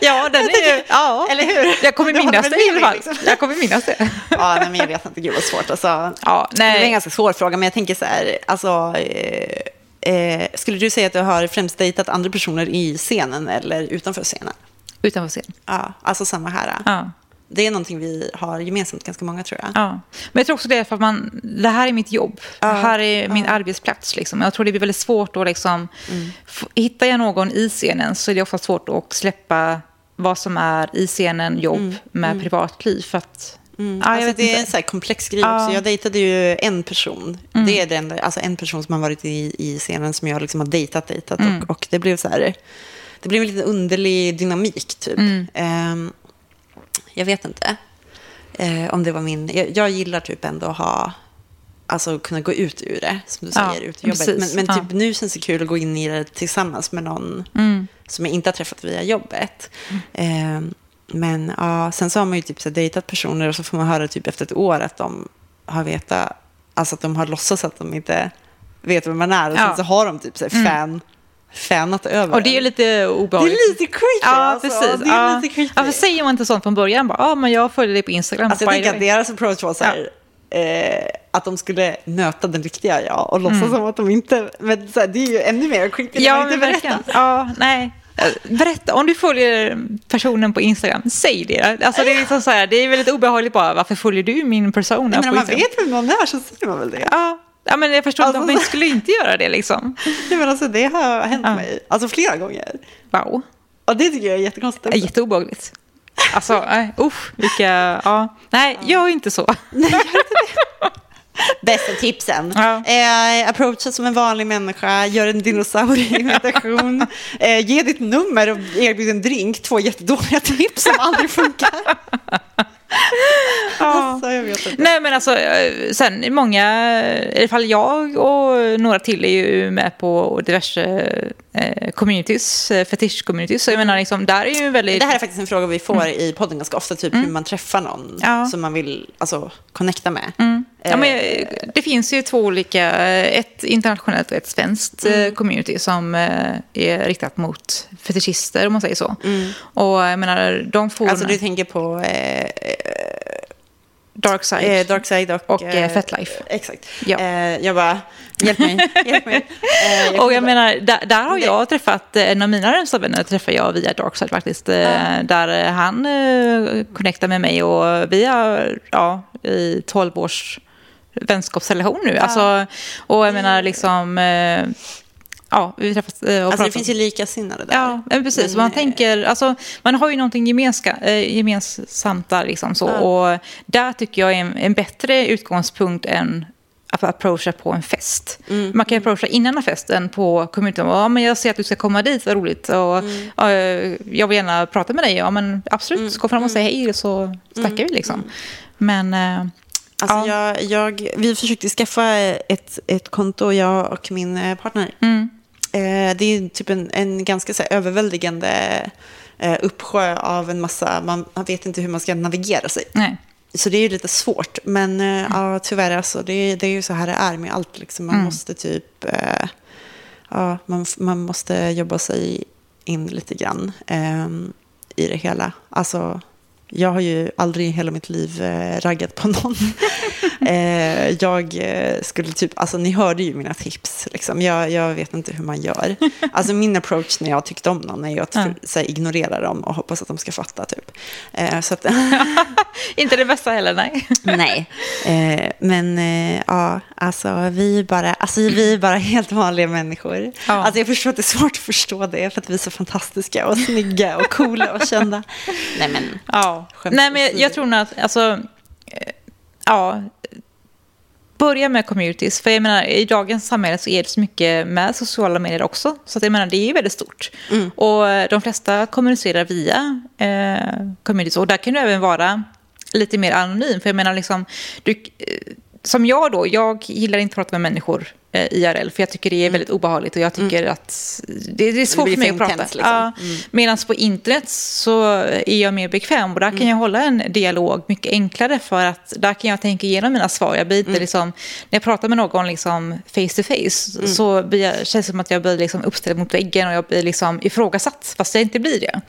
Speaker 6: Ja, den är ju... Ja,
Speaker 5: Eller hur?
Speaker 6: Jag kommer minnas det i alla fall.
Speaker 5: liksom.
Speaker 6: Jag kommer minnas det.
Speaker 5: ja, nej, men jag vet inte, gud vad svårt. Alltså,
Speaker 6: Ja,
Speaker 5: Det är en
Speaker 6: nej.
Speaker 5: ganska svår fråga, men jag tänker så här, alltså, eh, eh, skulle du säga att du har främst dejtat andra personer i scenen eller utanför scenen?
Speaker 6: Utanför scen.
Speaker 5: Ja, alltså samma här.
Speaker 6: Ja.
Speaker 5: Det är någonting vi har gemensamt, ganska många tror jag.
Speaker 6: Ja. Men jag tror också det är för att man, det här är mitt jobb. Det här är min arbetsplats. Liksom. Jag tror det blir väldigt svårt att liksom, f- hittar jag någon i scenen så är det ofta svårt att släppa vad som är i scenen, jobb med privatliv. För att, ja, jag
Speaker 5: alltså, det är
Speaker 6: inte.
Speaker 5: en så komplex grej
Speaker 6: Ja.
Speaker 5: också. Jag dejtade ju en person.
Speaker 6: Mm.
Speaker 5: Det är den, alltså en person som har varit i, i scenen som jag liksom har dejtat, dejtat.
Speaker 6: Mm.
Speaker 5: Och, och det blev så här, det blev en lite underlig dynamik typ.
Speaker 6: Mm.
Speaker 5: Jag vet inte eh, om det var min, jag, jag gillar typ ändå att ha, alltså kunna gå ut ur det, som du
Speaker 6: Ja,
Speaker 5: säger, ut i jobbet.
Speaker 6: precis.
Speaker 5: Men, men typ
Speaker 6: Ja.
Speaker 5: nu känns det kul att gå in i det tillsammans med någon
Speaker 6: Mm.
Speaker 5: som jag inte har träffat via jobbet. Ehm, men ja, sen så har man ju typ så dejtat personer och så får man höra typ efter ett år att de har vetat, alltså att de har låtsats att de inte vet vem man är. Och
Speaker 6: Ja.
Speaker 5: sen så har de typ så här fan, fanat över
Speaker 6: Och det är lite
Speaker 5: det
Speaker 6: obehagligt.
Speaker 5: är lite creepy
Speaker 6: Ja,
Speaker 5: alltså.
Speaker 6: precis.
Speaker 5: Det
Speaker 6: ja.
Speaker 5: lite creepy.
Speaker 6: Varför säger man inte sånt från början? Bara, ja, men jag följer dig på Instagram.
Speaker 5: Alltså jag tänker att
Speaker 6: way."
Speaker 5: deras approach var så här, eh, att de skulle möta den riktiga jag och låtsas som att de inte, men här, det är ju ännu mer creepy när
Speaker 6: Ja,
Speaker 5: man inte berättar.
Speaker 6: Ja, nej. Eh, Berätta, om du följer personen på Instagram, säg det. Alltså, det, är liksom så här, det är väldigt obehagligt bara, varför följer du min persona
Speaker 5: Nej, men om man vet vem någon är så säger man väl det.
Speaker 6: Ja. Ja, men jag förstår inte
Speaker 5: Alltså,
Speaker 6: om man skulle inte göra det liksom. (laughs)
Speaker 5: Nej, men alltså, det har hänt
Speaker 6: Ja.
Speaker 5: mig, alltså flera gånger.
Speaker 6: Wow,
Speaker 5: Och det tycker jag är jättekonstigt.
Speaker 6: det är jätteobehagligt. (laughs) Alltså, nej, usch, vilka, ja. Nej, gör inte så. (laughs)
Speaker 5: Bästa tipsen.
Speaker 6: Ja.
Speaker 5: Eh, approacha som en vanlig människa, gör en dinosaurieimitation, eh, ge ditt nummer och erbjud en drink. Två jättedåliga tips som aldrig funkar. Alltså, jag vet inte.
Speaker 6: Nej men alltså, eh, sen många, i alla fall jag och några till är ju med på diverse eh, communities, eh, fetisch-communities. Så jag menar liksom, där är ju väldigt...
Speaker 5: Det här är faktiskt en fråga vi får i podden ganska ofta, typ hur man träffar någon
Speaker 6: Mm. Ja.
Speaker 5: som man vill alltså, connecta med.
Speaker 6: Ja, men,
Speaker 5: Eh,
Speaker 6: det finns ju två olika, ett internationellt och ett svenskt
Speaker 5: Mm.
Speaker 6: community som är riktat mot fetischister om man säger så.
Speaker 5: Mm.
Speaker 6: Och jag menar, de får...
Speaker 5: Alltså du tänker på... Eh,
Speaker 6: Darkside.
Speaker 5: Eh, Darkside och...
Speaker 6: Och, eh, Fetlife.
Speaker 5: Exakt.
Speaker 6: Ja.
Speaker 5: Eh, jag bara, hjälp mig, (laughs) hjälp mig. Eh, jag
Speaker 6: och jag
Speaker 5: bara-
Speaker 6: menar, där, där har jag träffat, eh, en av mina närmsta vänner träffade jag via Darkside faktiskt. eh, Där eh, han eh, connectade med mig och vi har, ja, i 12 års vänskapsrelation nu. Alltså, och jag menar liksom, eh, ja, vi träffas eh, och
Speaker 5: Alltså det
Speaker 6: pratat.
Speaker 5: finns ju likasinnade där.
Speaker 6: Ja, men precis.
Speaker 5: Men,
Speaker 6: man
Speaker 5: eh,
Speaker 6: tänker, alltså, man har ju någonting gemenska, eh, gemensamt där. Liksom, så. Och där tycker jag är en, en bättre utgångspunkt än att approacha på en fest.
Speaker 5: Mm.
Speaker 6: Man kan approacha innan en festen på communityn. Ja, men jag ser att du ska komma dit, vad roligt. Och,
Speaker 5: Mm.
Speaker 6: ja, jag vill gärna prata med dig. Ja, men absolut, gå fram och säg hej så snackar vi. Liksom. Men eh,
Speaker 5: Alltså
Speaker 6: Ja.
Speaker 5: jag, jag, vi försökte skaffa ett, ett konto, jag och min partner.
Speaker 6: mm,
Speaker 5: det är typ en, en ganska så överväldigande eh, uppsjö av en massa, man, man vet inte hur man ska navigera sig.
Speaker 6: nej.
Speaker 5: Så det är ju lite svårt. Men eh, ja, tyvärr, alltså, det, det är ju så här det är med allt. Liksom. Man
Speaker 6: Mm.
Speaker 5: måste typ, eh, ja, man, man måste jobba sig in lite grann eh, i det hela. Alltså, jag har ju aldrig i hela mitt liv eh, raggat på någon. (laughs) eh, jag eh, skulle typ, alltså ni hörde ju mina tips. Liksom. Jag, jag vet inte hur man gör. (laughs) Alltså min approach när jag tyckte om någon är ju att här, ignorera dem och hoppas att de ska fatta. Typ. Så att, (laughs)
Speaker 6: Inte det bästa heller, nej.
Speaker 5: Nej, men ja, alltså vi är bara, alltså vi är bara helt vanliga människor.
Speaker 6: Ja.
Speaker 5: Alltså jag förstår att det är svårt att förstå det för att vi är så fantastiska och snygga och coola och kända. Nej men,
Speaker 6: Ja.
Speaker 5: Skämt
Speaker 6: Nej, men jag, jag tror nog att, alltså, eh, ja, börja med communities. För jag menar, i dagens samhälle så är det så mycket med sociala medier också. Så att jag menar, det är ju väldigt stort. Och eh, de flesta kommunicerar via eh, communities. Och där kan du även vara lite mer anonym. För jag menar, liksom, du, eh, som jag då, jag gillar inte att prata med människor IRL. För jag tycker det är väldigt obehagligt. Och jag tycker att det, det är svårt
Speaker 5: blir
Speaker 6: för mig att prata.
Speaker 5: liksom.
Speaker 6: Ja, Medan på internet så är jag mer bekväm och där kan jag hålla en dialog mycket enklare för att där kan jag tänka igenom mina svar. Jag blir inte liksom, när jag pratar med någon liksom face to face så blir jag, känns det som att jag blir liksom uppställd mot väggen och jag blir liksom ifrågasatt fast jag inte blir det.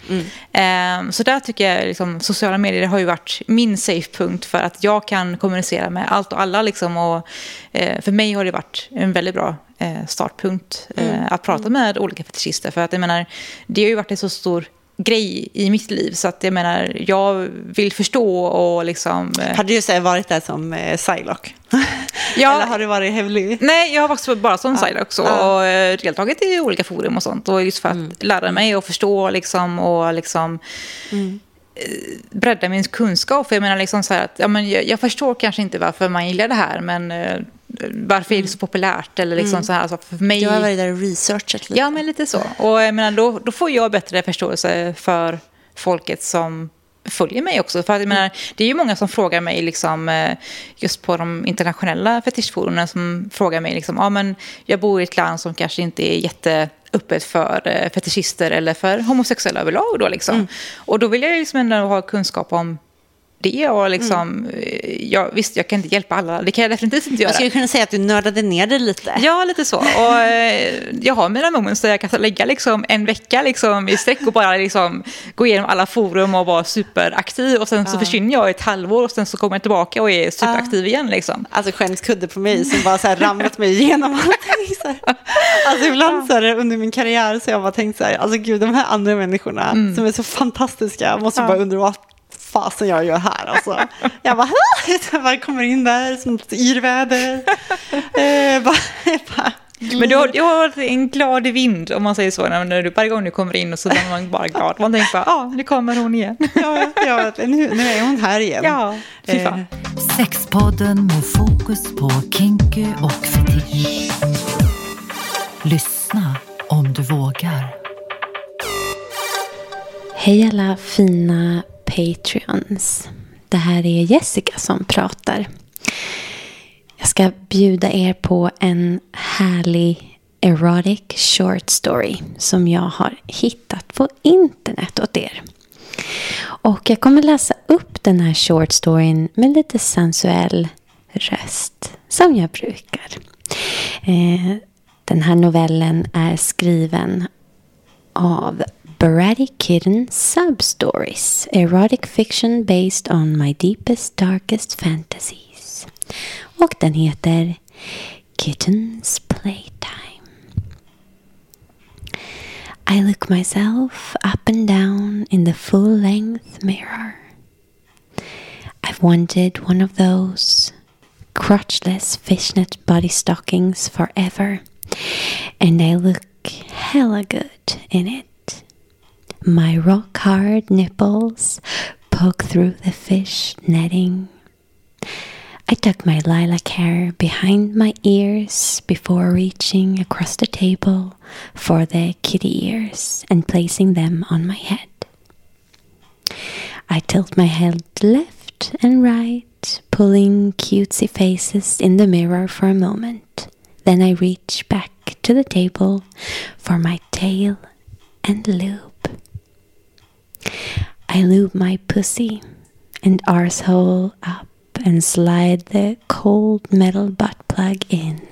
Speaker 6: Ehm, så där tycker jag liksom, sociala medier har ju varit min safe-punkt för att jag kan kommunicera med allt och alla. Liksom, och, eh, för mig har det varit en väldigt bra eh, startpunkt eh, att prata med olika fetischister. För att jag menar, det har ju varit en så stor grej i mitt liv så att jag menar, jag vill förstå och liksom... Eh,
Speaker 5: har du så varit där som eh, Psylocke? (laughs)
Speaker 6: Ja.
Speaker 5: Eller har du varit hemlig?
Speaker 6: Nej, jag har faktiskt bara som ja.
Speaker 5: Ja.
Speaker 6: och eh, deltagit i olika forum och sånt. Och just för att lära mig och förstå liksom, och liksom eh, bredda min kunskap. För jag menar liksom så här att ja, men jag, jag förstår kanske inte varför man gillar det här, men varför är det så populärt? Eller liksom så här, alltså för mig...
Speaker 5: Du har varit där och researchat lite.
Speaker 6: Ja, men lite så. Och jag menar, då, då får jag bättre förståelse för folket som följer mig också. För att, jag menar, det är ju många som frågar mig, liksom, eh, just på de internationella fetischforumen, som frågar mig, liksom, ah, men jag bor i ett land som kanske inte är jätteöppet för eh, fetischister eller för homosexuella överlag. Då, liksom. Och då vill jag liksom ändå ha kunskap om det. Och liksom, eh, jag, visst, jag kan inte hjälpa alla, det kan jag definitivt inte göra.
Speaker 5: Jag skulle kunna säga att du nördade ner det lite.
Speaker 6: Ja, lite så. Och, eh, jag har mina moments där jag kan lägga liksom en vecka liksom, i sträck och bara liksom, gå igenom alla forum och vara superaktiv. Och sen så försvinner jag i ett halvår och sen så kommer jag tillbaka och är superaktiv igen. Liksom.
Speaker 5: Alltså skämskudde på mig som bara så här ramlat mig igenom allting. Så här. Alltså ibland så här, under min karriär så har jag bara tänkt så här, alltså gud de här andra människorna som är så fantastiska, måste bara undra vad fasen jag gör här alltså. Jag bara, (laughs) jag bara kommer in där som ett yrväder. (laughs) Eh, bara, bara,
Speaker 6: Men du har, du har en glad vind, om man säger så, när du, varje gång du kommer in och så är man bara glad. Man tänker bara, ja, ah, nu kommer hon igen. (laughs)
Speaker 5: ja, ja, nu, nu är hon här igen.
Speaker 6: Ja, fy fan.
Speaker 5: Eh,
Speaker 2: Sexpodden med fokus på kinky och fetisch. Lyssna om du vågar.
Speaker 1: Hej alla fina Patreons. Det här är Jessica som pratar. Jag ska bjuda er på en härlig erotic short story som jag har hittat på internet åt er. Och jag kommer läsa upp den här short storyn med lite sensuell röst som jag brukar. Eh, den här novellen är skriven av Sporadic Kitten Sub-Stories. Erotic fiction based on my deepest darkest fantasies. Och den heter Kittens Playtime. I look myself up and down in the full length mirror. I've wanted one of those crotchless fishnet body stockings forever, and I look hella good in it. My rock hard nipples poke through the fish netting. I tuck my lilac hair behind my ears before reaching across the table for the kitty ears and placing them on my head. I tilt my head left and right, pulling cutesy faces in the mirror for a moment. Then I reach back to the table for my tail and lube. I lube my pussy and arsehole up and slide the cold metal butt plug in.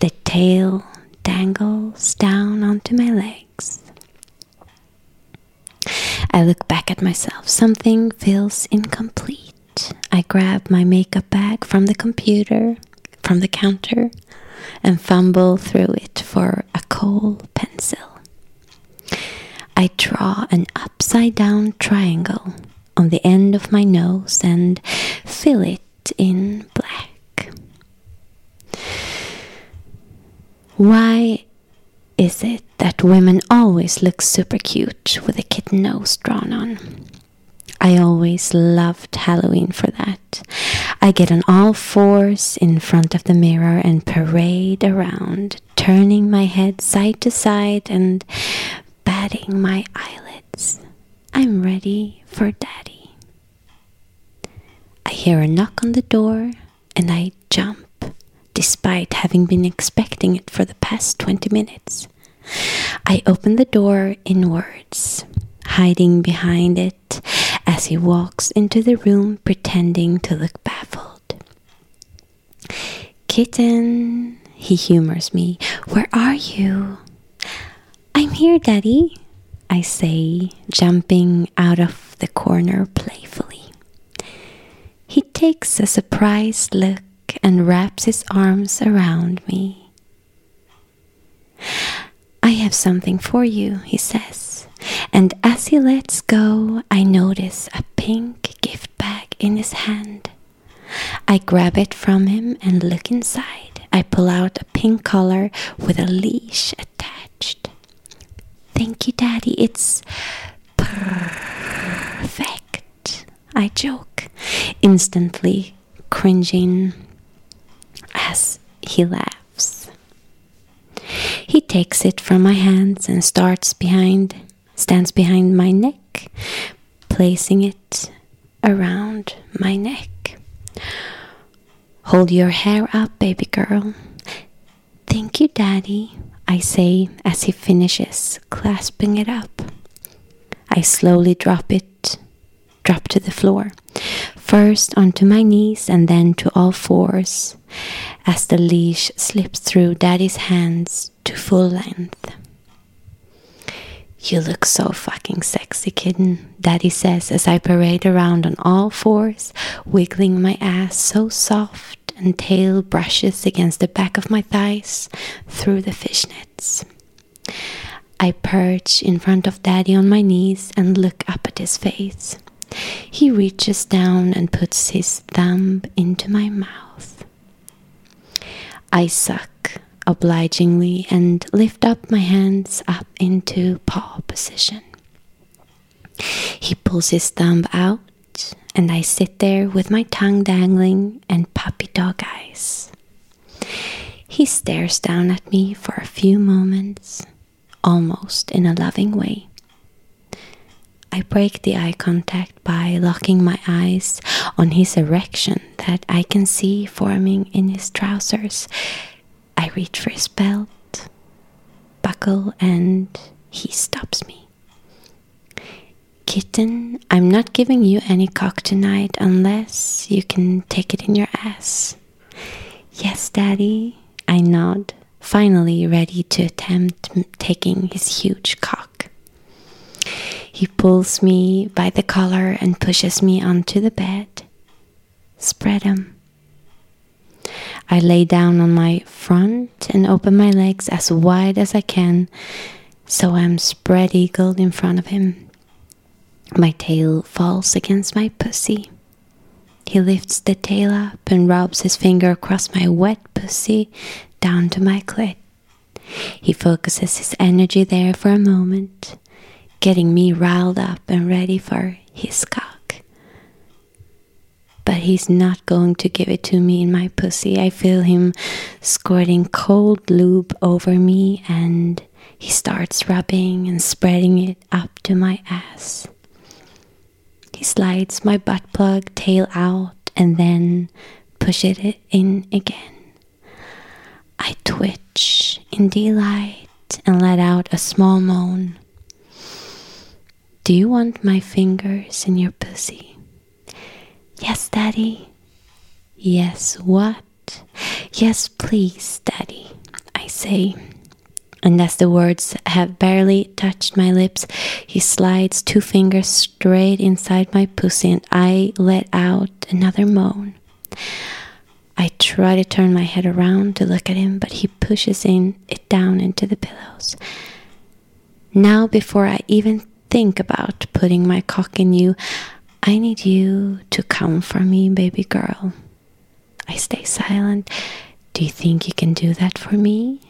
Speaker 1: The tail dangles down onto my legs. I look back at myself. Something feels incomplete. I grab my makeup bag from the computer, from the counter, and fumble through it for a coal pencil. I draw an upside down triangle on the end of my nose and fill it in black. Why is it that women always look super cute with a kitten nose drawn on? I always loved Halloween for that. I get on all fours in front of the mirror and parade around, turning my head side to side and batting my eyelids. I'm ready for daddy. I hear a knock on the door and I jump, despite having been expecting it for the past 20 minutes. I open the door inwards, hiding behind it as he walks into the room pretending to look baffled. Kitten, he humors me. Where are you? I'm here, Daddy, I say, jumping out of the corner playfully. He takes a surprised look and wraps his arms around me. I have something for you, he says. And as he lets go, I notice a pink gift bag in his hand. I grab it from him and look inside. I pull out a pink collar with a leash attached. Thank you, Daddy. It's perfect. I joke, instantly cringing as he laughs. He takes it from my hands and starts behind, stands behind my neck, placing it around my neck. Hold your hair up, baby girl. Thank you, Daddy, I say as he finishes clasping it up. I slowly drop it, drop to the floor, first onto my knees and then to all fours, as the leash slips through Daddy's hands to full length. You look so fucking sexy, kitten, Daddy says as I parade around on all fours, wiggling my ass so soft and tail brushes against the back of my thighs through the fishnets. I perch in front of Daddy on my knees and look up at his face. He reaches down and puts his thumb into my mouth. I suck obligingly and lift up my hands up into paw position. He pulls his thumb out and I sit there with my tongue dangling and puppy dog eyes. He stares down at me for a few moments, almost in a loving way. I break the eye contact by locking my eyes on his erection that I can see forming in his trousers. I reach for his belt, buckle, and he stops me. Kitten, I'm not giving you any cock tonight unless you can take it in your ass. Yes, Daddy, I nod, finally ready to attempt taking his huge cock. He pulls me by the collar and pushes me onto the bed. Spread 'em. I lay down on my front and open my legs as wide as I can so I'm spread eagled in front of him. My tail falls against my pussy. He lifts the tail up and rubs his finger across my wet pussy down to my clit. He focuses his energy there for a moment, getting me riled up and ready for his cock. But he's not going to give it to me in my pussy. I feel him squirting cold lube over me and he starts rubbing and spreading it up to my ass. Slides my butt plug tail out and then pushes it in again. I twitch in delight and let out a small moan. Do you want my fingers in your pussy? Yes, Daddy. Yes, what? Yes, please, Daddy, I say. And as the words have barely touched my lips, he slides two fingers straight inside my pussy and I let out another moan. I try to turn my head around to look at him, but he pushes in it down into the pillows. Now, before I even think about putting my cock in you, I need you to come for me, baby girl. I stay silent. Do you think you can do that for me?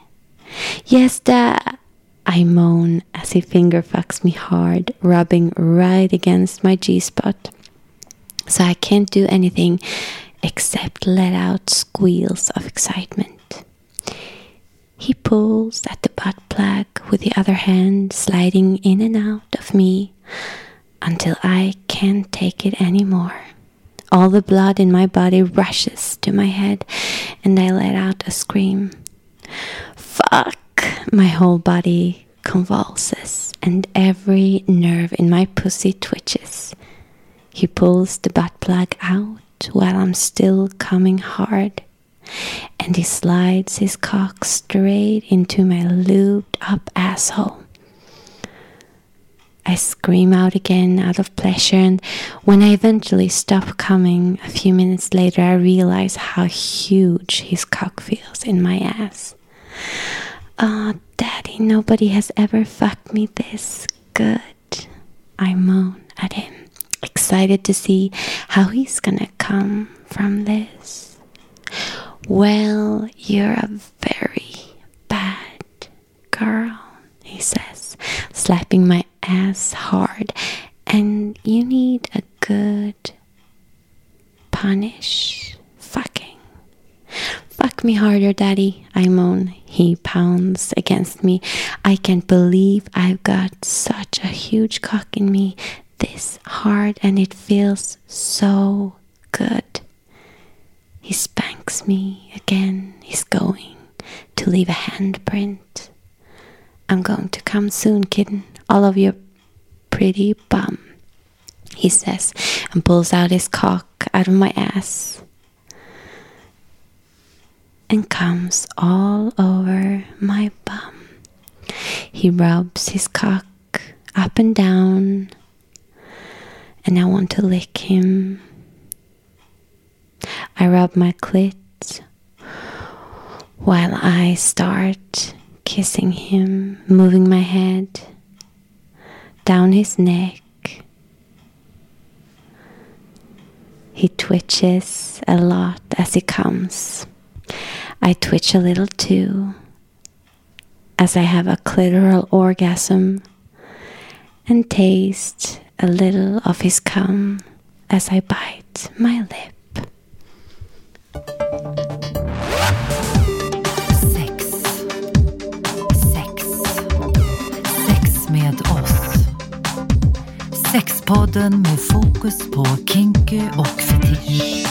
Speaker 1: Yes, Dad. I moan as he finger fucks me hard, rubbing right against my G spot. So I can't do anything except let out squeals of excitement. He pulls at the butt plug with the other hand, sliding in and out of me until I can't take it anymore. All the blood in my body rushes to my head, and I let out a scream. Fuck! My whole body convulses, and every nerve in my pussy twitches. He pulls the butt plug out while I'm still coming hard, and he slides his cock straight into my lubed up asshole. I scream out again out of pleasure, and when I eventually stop coming a few minutes later, I realize how huge his cock feels in my ass. Oh, Daddy, nobody has ever fucked me this good. I moan at him, excited to see how he's gonna come from this. Well, you're a very bad girl, he says, slapping my ass hard, and you need a good punish fucking. Fuck me harder, Daddy, I moan. He pounds against me. I can't believe I've got such a huge cock in me this hard, and it feels so good. He spanks me again. He's going to leave a handprint. I'm going to come soon, kitten. All of your pretty bum, he says, and pulls out his cock out of my ass and comes all over my bum. He rubs his cock up and down, and I want to lick him. I rub my clit while I start kissing him, moving my head down his neck. He twitches a lot as he comes. I twitch a little too as I have a clitoral orgasm and taste a little of his cum as I bite my lip.
Speaker 2: Sex. Sex. Sex med oss. Sexpodden med fokus på kinky och fetisch.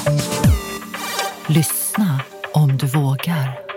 Speaker 2: Om du vågar.